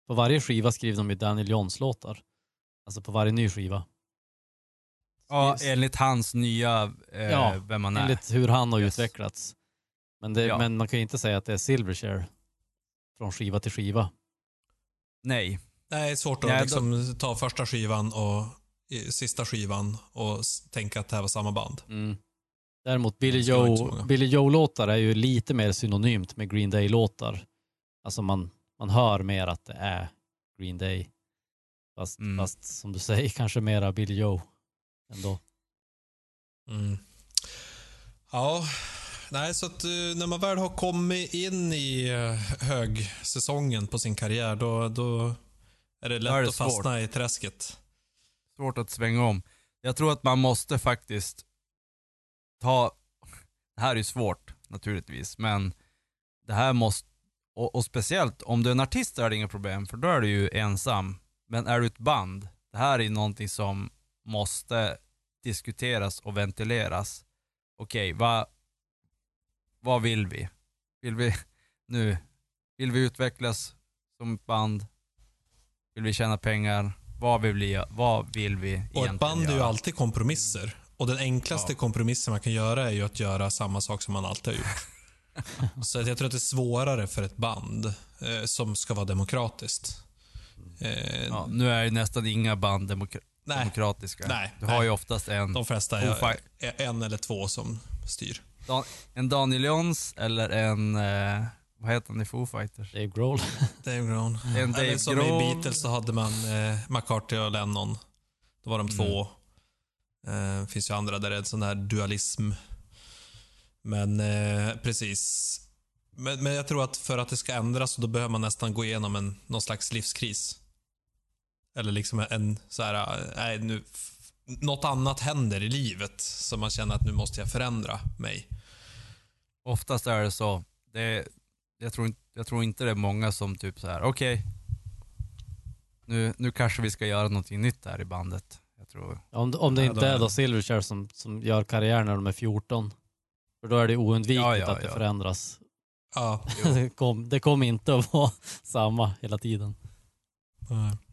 På varje skiva skriver de ju Daniel Johns-låtar. Alltså på varje ny skiva. Ja, enligt hans nya, eh, Ja, vem man är. Enligt hur han har Yes. utvecklats. Men, det, Ja. men man kan ju inte säga att det är Silverchair från skiva till skiva. Nej. Nej, det är svårt att Nej, liksom ta första skivan och sista skivan och tänka att det här var samma band. Mm. Däremot Billy Joe. Billy Joe-låtar är ju lite mer synonymt med Green Day-låtar. Alltså man, man hör mer att det är Green Day. Fast, Mm. fast som du säger, *laughs* kanske mera Billy Joe ändå. Mm. Ja, nej så att eh, när man väl har kommit in i eh, högsäsongen på sin karriär då, då är det lätt är det att fastna i träsket. Svårt att svänga om. Jag tror att man måste faktiskt ta, det här är ju svårt naturligtvis, men det här måste, och, och speciellt om du är en artist är det inga problem, för då är du ju ensam. Men är du ett band, det här är någonting som måste diskuteras och ventileras. Okej, vad, vad vill vi? Vill vi nu, vill vi utvecklas som ett band? Vill vi tjäna pengar? Vad vill vi, vad vill vi egentligen Och ett band är ju göra? alltid kompromisser. Och den enklaste Ja. kompromissen man kan göra är ju att göra samma sak som man alltid har gjort. *laughs* Så jag tror att det är svårare för ett band eh, som ska vara demokratiskt. Eh, Ja, nu är ju nästan inga band demokra- nej, demokratiska. Nej, du har nej. ju oftast en, de flesta är en eller två som styr. Dan- en Daniel Johns eller en, eh, vad heter han i Foo Fighters? Dave Grohl. *laughs* Dave Grohl. En Eller Dave som Grohl. i Beatles så hade man eh, McCarthy och Lennon. Då var de Mm. två. Eh, finns ju andra där det är en sån här dualism. Men eh, precis. Men, men jag tror att för att det ska ändras så då behöver man nästan gå igenom en, någon slags livskris. Eller liksom en så här, eh, nej nu, f- något annat händer i livet som man känner att nu måste jag förändra mig. Oftast är det så. Det, jag, tror, inte- jag tror inte det är många som typ så här: okej, nu, nu kanske vi ska göra någonting nytt här i bandet. Jag tror, Om, om det inte är är då Silverchair som, som gör karriär när de är 14. För då är det oundvikligt Ja, ja, att det ja. förändras. Ja. *laughs* Det kommer det kom inte att vara *laughs* samma hela tiden.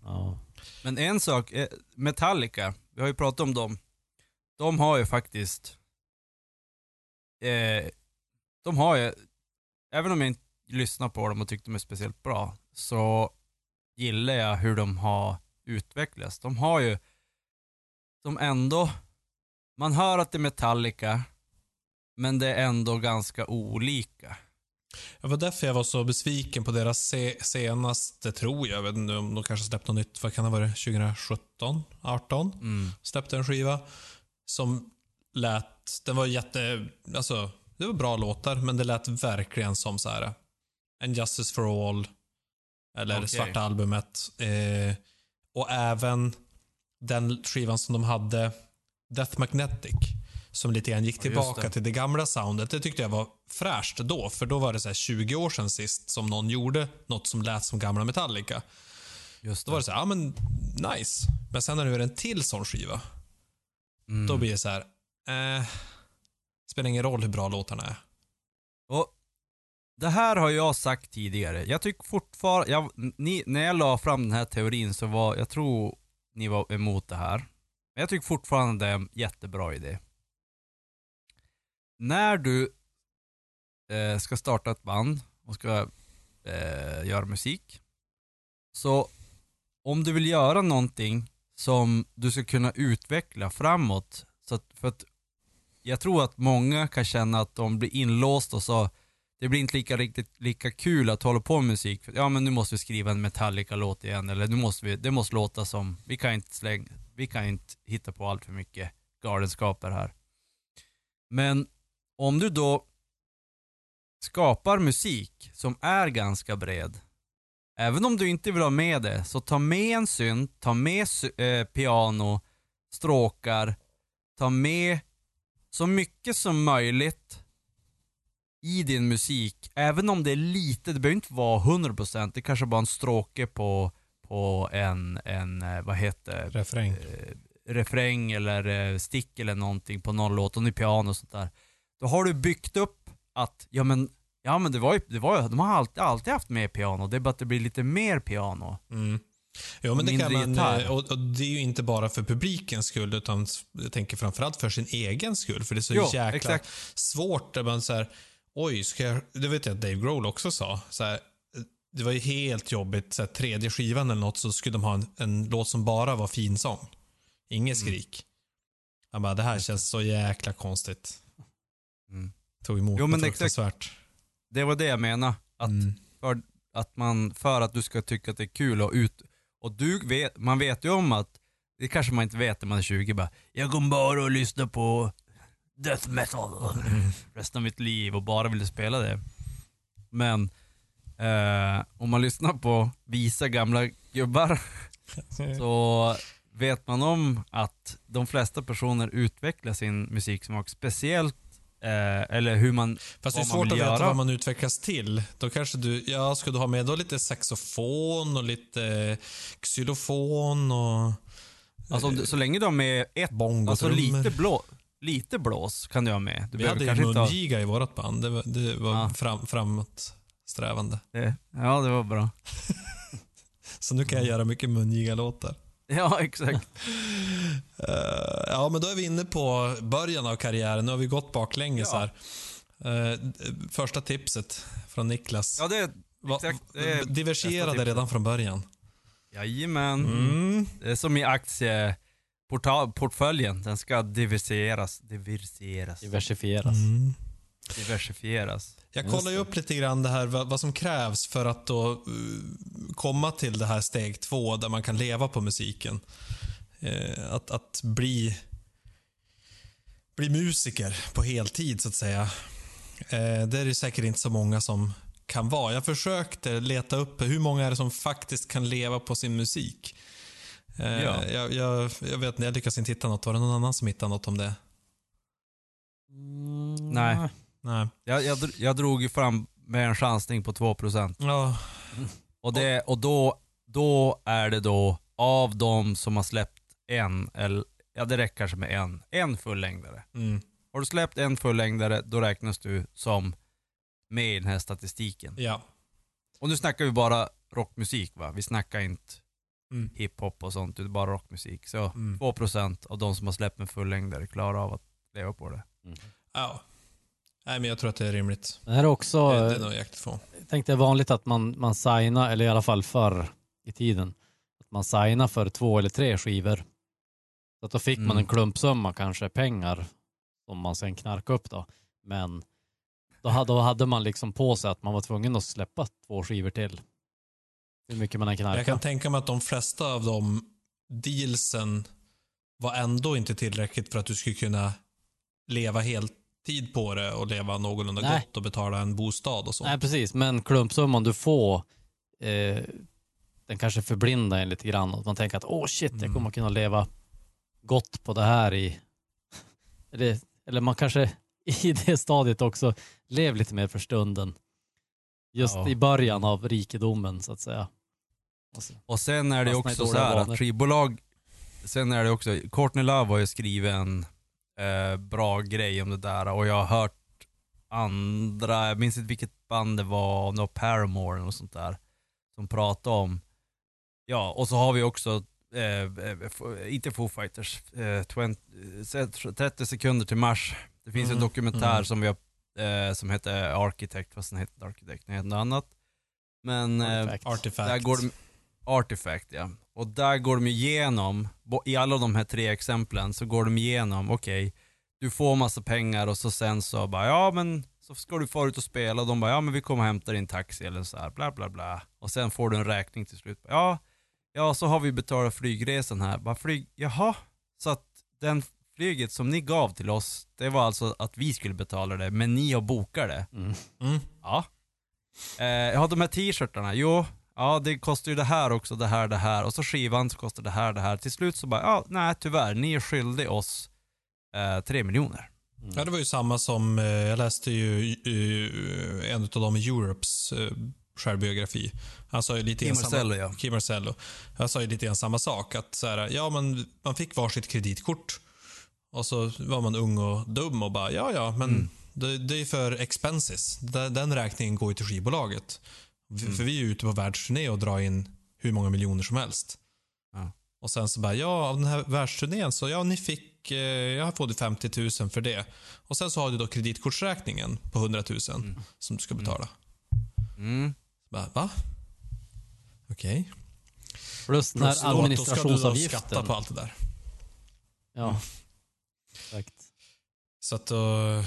Ja. Men en sak, eh, Metallica, vi har ju pratat om dem. De har ju faktiskt, eh, de har ju, även om jag inte lyssnar på dem och tyckte de är speciellt bra, så gillar jag hur de har utvecklats. De har ju, de ändå, man hör att det är Metallica, men det är ändå ganska olika. Det var därför jag var så besviken på deras se senaste, tror jag, jag vet inte om de kanske släppte något nytt, vad kan det ha varit, 2017, 18? Mm. Släppte en skiva som lät, den var jätte, alltså det var bra låtar, men det lät verkligen som så här en Justice for All, eller Okej. Svarta Albumet. Eh, och även den skivan som de hade, Death Magnetic, som lite grann gick tillbaka det. till det gamla soundet. Det tyckte jag var fräscht då, för då var det så här 20 år sedan sist som någon gjorde något som lät som gamla Metallica. Just Då var det så här, ja men nice. Men sen när du gör en till sån skiva, Mm. då blir det så här, eh, spelar ingen roll hur bra låtarna är. Och det här har jag sagt tidigare. Jag tycker fortfarande, jag, ni, när jag la fram den här teorin så var, jag tror ni var emot det här. Men jag tycker fortfarande det är en jättebra idé. När du eh, ska starta ett band och ska eh, göra musik. Så om du vill göra någonting som du ska kunna utveckla framåt, så att, för att jag tror att många kan känna att de blir inlåsta och så det blir inte lika, riktigt, lika kul att hålla på med musik. Ja men nu måste vi skriva en Metallica-låt igen eller nu måste vi, det måste låta som, vi kan inte slänga, vi kan inte hitta på allt för mycket galenskaper här. Men om du då skapar musik som är ganska bred, även om du inte vill ha med det, så ta med en synt, ta med eh, piano, stråkar, ta med så mycket som möjligt i din musik, även om det är lite, det behöver inte vara 100%, det kanske bara är en stråke på, på en, en, eh, vad heter Refräng. eh, refräng eller eh, stick eller någonting på någon låt, och nu piano och sånt där. Då har du byggt upp att, ja men, ja men det var ju, det var ju de har alltid, alltid haft med piano, det är bara att det blir lite mer piano. Mm. Jo, men det kan man, gitarr. eh, och, och det är ju inte bara för publikens skull, utan jag tänker framförallt för sin egen skull. För det är så Jo, jäkla exakt. svårt där man så här, oj, ska jag, det vet jag att Dave Grohl också sa. Så här, det var ju helt jobbigt, så här, tredje skivan eller något så skulle de ha en, en låt som bara var finsång. Inget Mm. skrik. Han bara, det här känns så jäkla konstigt. Mm. Tog emot Jo, men exakt. fruktansvärt. Det var det jag menade, att, Mm. för, att man, för att du ska tycka att det är kul och ut, och du vet, man vet ju om att, det kanske man inte vet när man är 20 bara, jag kommer bara att lyssna på death metal resten av mitt liv och bara ville spela det. Men eh, om man lyssnar på visa gamla gubbar *laughs* så vet man om att de flesta personer utvecklar sin musiksmak, speciellt, eh, eller hur man, Fast det är svårt att veta vad man utvecklas till. Då kanske du, ja, ska du ha med då lite saxofon och lite eh, xylofon och Alltså du- så länge du har med ett, bongo alltså lite, blå, lite blås kan du ha med. Du Vi hade ju kanske inte ha, mungiga i vårt band. Det var, det var Ah. fram, framåtsträvande. det, Ja, det var bra. *laughs* Så nu kan jag göra mycket mungiga-låtar. *laughs* Ja, exakt. Eh, ja, men då är vi inne på början av karriären. Nu har vi gått baklänges Ja. här. Eh, första tipset från Niklas. Ja, det, Va- exakt, det är tipset. redan från början. jajamän. Mm. Det är som i aktieportföljen, den ska diversifieras. Diversifieras. Diversifieras. Mm. Diversifieras. Jag kollar ju upp lite grann det här, vad, som krävs för att då uh, komma till det här steg två där man kan leva på musiken. Eh, att, att bli, bli musiker på heltid så att säga. Eh, det är det säkert inte så många som kan vara. Jag försökte leta upp hur många är det som faktiskt kan leva på sin musik. Eh, Ja. jag, jag, jag vet inte, jag lyckas inte hitta något. Var det någon annan som hittade något om det? Mm, Nej. Nej. Jag, jag, jag drog ju fram med en chansning på 2%. Ja, Och, det, och då, då är det då av de som har släppt en, eller ja det räcker kanske med en, en fullängdare. mm, Har du släppt en fullängdare, då räknas du som med i den här statistiken. ja. Och nu snackar vi bara rockmusik va? Vi snackar inte Mm. hiphop och sånt, det är bara rockmusik. Så Mm. 2% av de som har släppt en fullängdare klarar av att leva på det. Ja. Nej, men jag tror att det är rimligt. Det här är också, det, är nog jäkligt få. jag tänkte det är vanligt att man, man signar, eller i alla fall förr i tiden, att man signar för två eller tre skivor. Så att då fick man Mm. en klumpsumma, kanske pengar, som man sen knarkade upp då. Men då hade, då hade man liksom på sig att man var tvungen att släppa två skivor till. Hur mycket man än Jag kan knarkade. tänka mig att de flesta av de dealsen var ändå inte tillräckligt för att du skulle kunna leva heltid på det och leva någorlunda Nej. gott och betala en bostad och så. Nej, precis. Men klumpsumman du får, eh, den kanske förblindar en lite grann. Och man tänker att åh shit, jag Mm. kommer kunna leva gott på det här i... *laughs* Eller, eller man kanske *laughs* i det stadiet också lev lite mer för stunden. Just Ja. i början av rikedomen så att säga. Alltså, Och sen är det också så här vanor. att skivbolag, sen är det också, Courtney Love har ju skrivit en eh, bra grej om det där och jag har hört andra, jag minns inte vilket band det var, no Paramore och sånt där, som pratade om, ja och så har vi också, eh, eh, inte Foo Fighters, eh, 20, 30 sekunder till mars, det finns en Mm, dokumentär mm. som vi har, eh, som heter Architect, fast den heter Architect, den heter något annat. Men eh, Artifact. Artifact. där går de, Artifact ja. Och där går de igenom, i alla de här tre exemplen så går de igenom, okej, du får massa pengar och så sen så bara, ja men så ska du få ut och spela och de bara, ja men vi kommer och hämtar din taxi eller så här, bla bla bla. Och sen får du en räkning till slut. Ja, ja så har vi betalat flygresan här. Bara flyg, jaha, så att den flyget som ni gav till oss, det var alltså att vi skulle betala det, men ni har bokat det. Mm. Mm. Ja. Eh, ja, de här t-shirtarna, jo, ja det kostar ju det här också, det här, det här. Och så skivan så kostar det här, det här. Till slut så bara, ja, nej tyvärr, ni är skyldig oss eh, tre miljoner. Ja, det var ju samma som, eh, jag läste ju eh, en av dem i Europes eh, självbiografi. Han sa ju lite Kim Marcello, ja. Kim Marcello. Han sa ju lite grann samma sak. Att så här, ja, men man fick varsitt kreditkort. Och så var man ung och dum och bara, ja, ja, men Mm. det, det är för expenses. Den, den räkningen går ju till skivbolaget. Mm. För vi är ju ute på världsturné och drar in hur många miljoner som helst. Ja. Och sen så bara, ja, av den här världsturnén så, ja, ni fick, eh, jag har fått 50 000 för det. Och sen så har du då kreditkortsräkningen på 100 000 som du ska betala. Mm. Bara, va? Okej. Plus den här då- Då ska du då skatta administrationsavgiften. på allt det där. Ja. Exakt. Så att då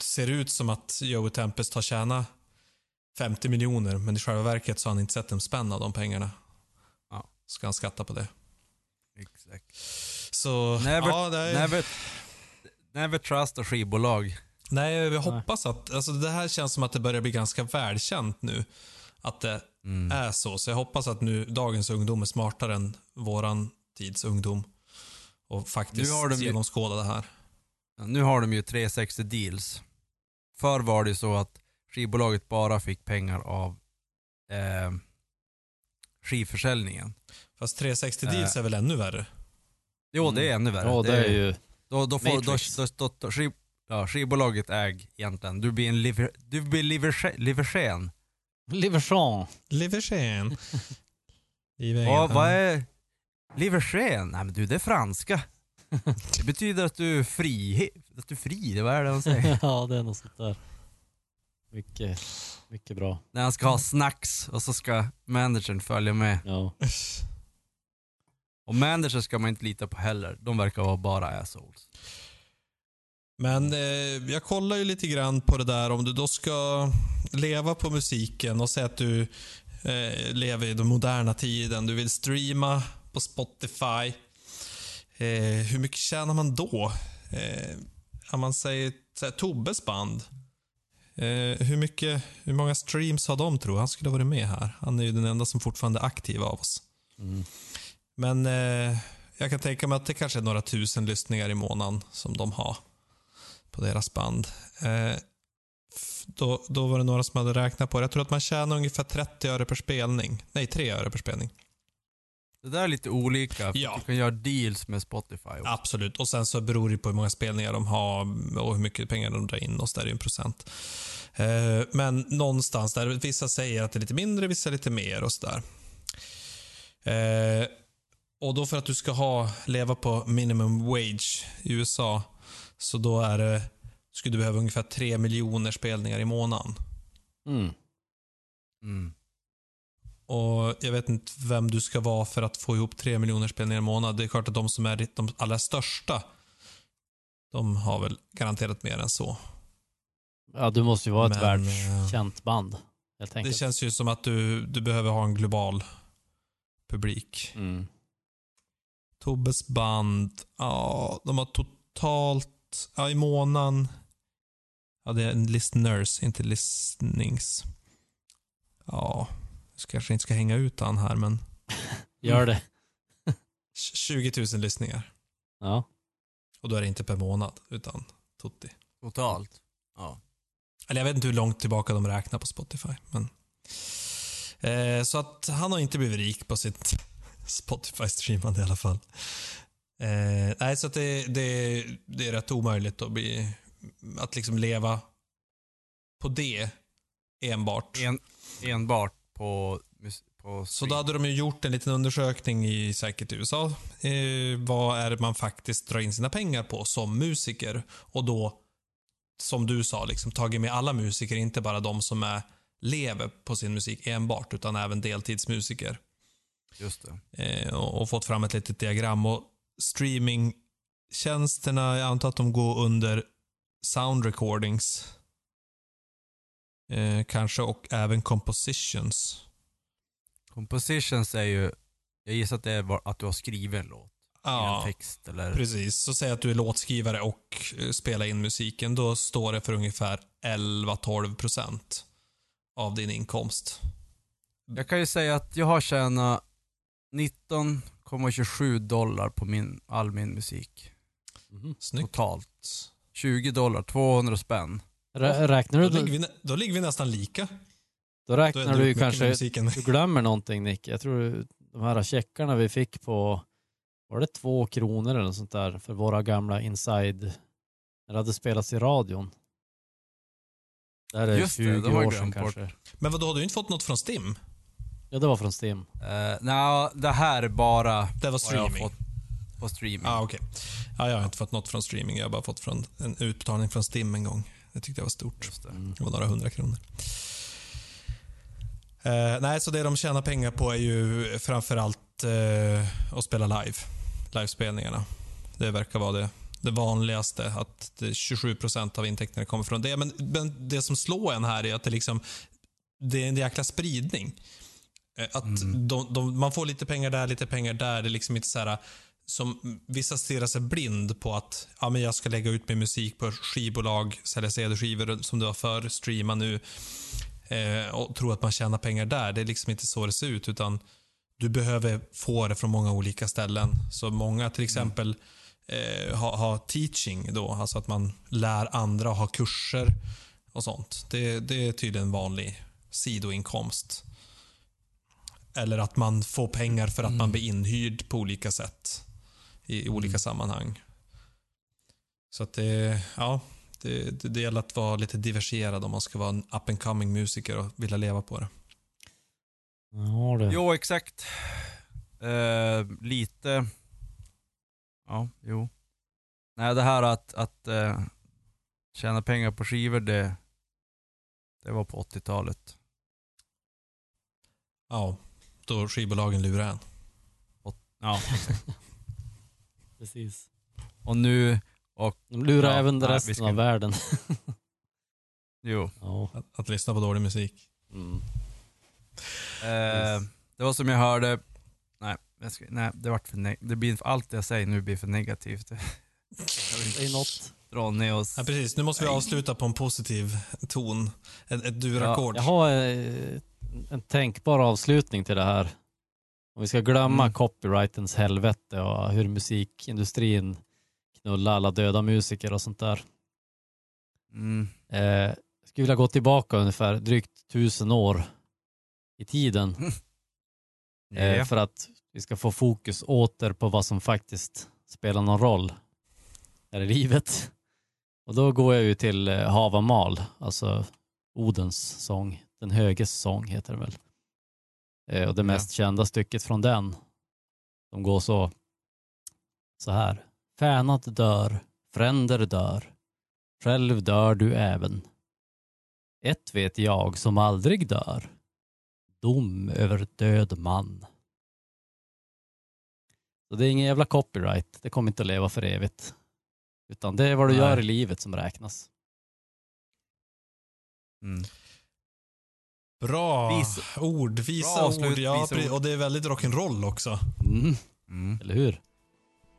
ser det ut som att Joey Tempest har tjänat 50 miljoner, men i själva verket så har han inte sett en spänn av de pengarna. Ja. Ska han skatta på det. Exakt. Så, Never, ja, det är, never, never trust a skivbolag. Nej, jag hoppas att... Alltså det här känns som att det börjar bli ganska välkänt nu. Att det Mm. är så. Så jag hoppas att nu dagens ungdom är smartare än våran tids ungdom. Och faktiskt de genomskåda det här. Nu har de ju 360 deals. Förr var det ju så att skivbolaget bara fick pengar av eh, skivförsäljningen. Fast 360 Äh. deals är väl ännu värre? Jo, det är ännu värre. Ja, det är ju... Då, då får, då, Matrix. då, då, då, skiv, ja, skivbolaget äg egentligen. Du blir en liver, du blir liversken. liversken. Liverjean. Liversen. Ja, *laughs* vad är liversken? Nej men du, det är franska. *laughs* Det betyder att du är fri. Att du är fri, vad är det han säger? ja, det är något sånt där. Mycket, mycket bra. När han ska ha snacks och så ska managern följa med. Ja. Och managers ska man inte lita på heller. De verkar vara bara assholes. Men eh, jag kollar ju lite grann på det där om du då ska leva på musiken och säga att du eh, lever i den moderna tiden. Du vill streama på Spotify. Eh, hur mycket tjänar man då? Eh, om man säger så här, Tobbes band. Eh, hur, mycket, hur många streams har de tror? Han skulle ha varit med här. Han är ju den enda som fortfarande är aktiv av oss. Mm. Men eh, jag kan tänka mig att det kanske är några tusen lyssningar i månaden som de har på deras band. Eh, då, då var det några som hade räknat på det. Jag tror att man tjänar ungefär 30 öre per spelning. Nej, 3 öre per spelning. Det där är lite olika. För Ja. Du kan göra deals med Spotify. också. Absolut. Och sen så beror det på hur många spelningar de har och hur mycket pengar de drar in och så där är ju en procent. Eh, men någonstans där, vissa säger att det är lite mindre, vissa lite mer och sådär. Eh, och då för att du ska ha, leva på minimum wage i USA, så då är det, skulle du behöva ungefär 3 miljoner spelningar i månaden. Mm. Mm. Och jag vet inte vem du ska vara för att få ihop 3 miljoner spelningar i månaden. Det är klart att de som är de allra största, de har väl garanterat mer än så. Ja, du måste ju vara ett Men, världskänt band. Helt Det enkelt. känns ju som att du, du behöver ha en global publik. Mm. Tobbes band, ja, de har totalt, ja i månaden, ja det är en listeners, inte listenings. Ja, kanske inte ska hänga ut han här men *laughs* Gör det. *laughs* 20 000 lyssningar. Ja. Och då är det inte per månad, utan tutti. Totalt. Ja. Eller jag vet inte hur långt tillbaka de räknar på Spotify. Men... Eh, så att han har inte blivit rik på sitt *laughs* Spotify-streamande i alla fall. Eh, nej, så att det, det, det är rätt omöjligt att, bli, att liksom leva på det enbart. En, enbart på, på Så då hade de ju gjort en liten undersökning i säkert USA. Eh, vad är det man faktiskt drar in sina pengar på som musiker? Och då, som du sa, liksom, tagit med alla musiker, inte bara de som är lever på sin musik enbart, utan även deltidsmusiker. Just det. Eh, och, och fått fram ett litet diagram. Och streamingtjänsterna, jag antar att de går under sound recordings. Eh, kanske och även compositions. Compositions är ju, jag gissar att det är att du har skrivit en låt. Ja, en text eller... precis. Så säg att du är låtskrivare och eh, spelar in musiken. Då står det för ungefär 11-12 procent av din inkomst. Jag kan ju säga att jag har tjänat 19,27 dollar på min, all min musik. Mhm. Snyggt. Totalt. 20 dollar, 200 spänn. Rä- Räknar Då du, ligger, vi, då ligger vi nästan lika. då Då räknar är du med kanske, musiken. du glömmer någonting Nick. Jag tror de här checkarna vi fick på, var det två kronor eller något sånt där för våra gamla inside, när det hade spelats i radion. Det här är Just det, 20 det har jag år sedan glömt bort. kanske. Men vad då har du inte fått något från Stim? Ja, det var från Stim. Uh, Nej, det här är bara Det var vad jag har streaming. fått på streaming. Ja, okej. Ja, jag har inte fått något från streaming. Jag har bara fått från en utbetalning från Stim en gång. Det tyckte jag var stort. Det. Mm. Det var några hundra kronor. Eh, nej, så det de tjänar pengar på är ju framförallt eh, att spela live. Livespelningarna. Det verkar vara det, det vanligaste. Att det 27% av intäkterna kommer från det. Men, men det som slår en här är att det liksom det är en jäkla spridning. Eh, Att Mm. de, de, man får lite pengar där, lite pengar där. Det är liksom inte så här som vissa stirrar sig blind på att ja, men jag ska lägga ut min musik på skivbolag, sälja CD-skivor som du har förr, streama nu eh, och tro att man tjänar pengar där. Det är liksom inte så det ser ut utan du behöver få det från många olika ställen. Så många till exempel eh, har, har teaching då, alltså att man lär andra och har kurser och sånt. Det, det är tydligen en vanlig sidoinkomst. Eller att man får pengar för att man blir inhyrd på olika sätt i olika sammanhang. Så att det, ja, det, det, det gäller att vara lite diversifierad om man ska vara en up and coming musiker och vilja leva på det. Ja, det. Jo, exakt. Eh, lite... Ja, jo. Nej, det här att, att eh, tjäna pengar på skivor, det, det var på 80-talet. Ja, då skivbolagen lurar en. Ja, *laughs* Precis. och nu... Och, De lurar Ja, även nej, vi resten ska- av världen. *laughs* jo. ja. Att, att lyssna på dålig musik. Mm. Eh, det var som jag hörde... Nej, jag ska, nej det, vart för neg- det blir allt jag säger nu blir för negativt. *laughs* Det är något. Dra ner oss. Ja, precis. Nu måste vi avsluta på en positiv ton. Ett, ett durackord. Jag har eh, en tänkbar avslutning till det här. Om vi ska glömma Mm. copyrightens helvete och hur musikindustrin knullar alla döda musiker och sånt där. Mm. Eh, jag skulle vilja gå tillbaka ungefär drygt tusen år i tiden *laughs* eh, Ja. för att vi ska få fokus åter på vad som faktiskt spelar någon roll här i livet. Och då går jag ju till eh, Havamal, alltså Odens sång, Den höges sång heter det väl. Eh, och det Ja. mest kända stycket från den, som går så, så här. Fänad dör, fränder dör, själv dör du även. Ett vet jag som aldrig dör, dom över död man. Så det är ingen jävla copyright, det kommer inte att leva för evigt. Utan det är vad du Nej. gör i livet som räknas. Mm. Bra Vis- ord. Visa Bra avslut, ord. Ja, visa ord. och det är väldigt rock'n'roll också. Mm, Mm. eller hur?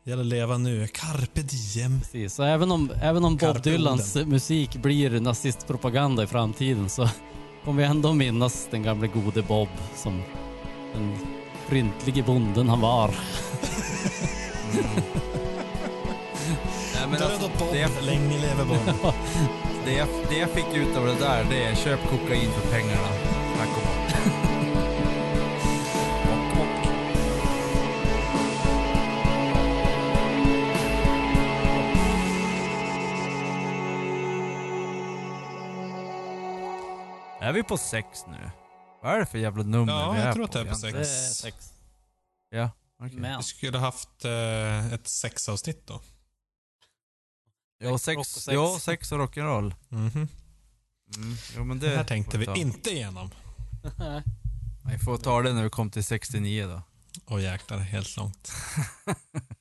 Det gäller att leva nu. Carpe diem. Precis. Så även om, även om Bob Carpe Dylans musik blir nazistpropaganda i framtiden så kommer vi ändå minnas den gamle gode Bob som den fryntlige bonden han var. *laughs* Nej, men Död alltså, åt Bob. det, Länge leve Bob. *laughs* det, jag, det jag fick ut av det där, det är köp kokain för pengarna. Tack och bock. Bock, bock. Är vi på sex nu? Vad är det för jävla nummer Ja, vi jag är tror att det är på sex. Det är sex. Ja, okej. Men. Vi skulle haft eh, ett sexavsnitt då. Ja, Sex, och sex, ja, sex och rock'n'roll. Mhm. Mm. Jo, men Det det här tänkte vi inte igenom. Vi får ta det när vi kommer till 69 då. Och jäklar, helt långt. *laughs*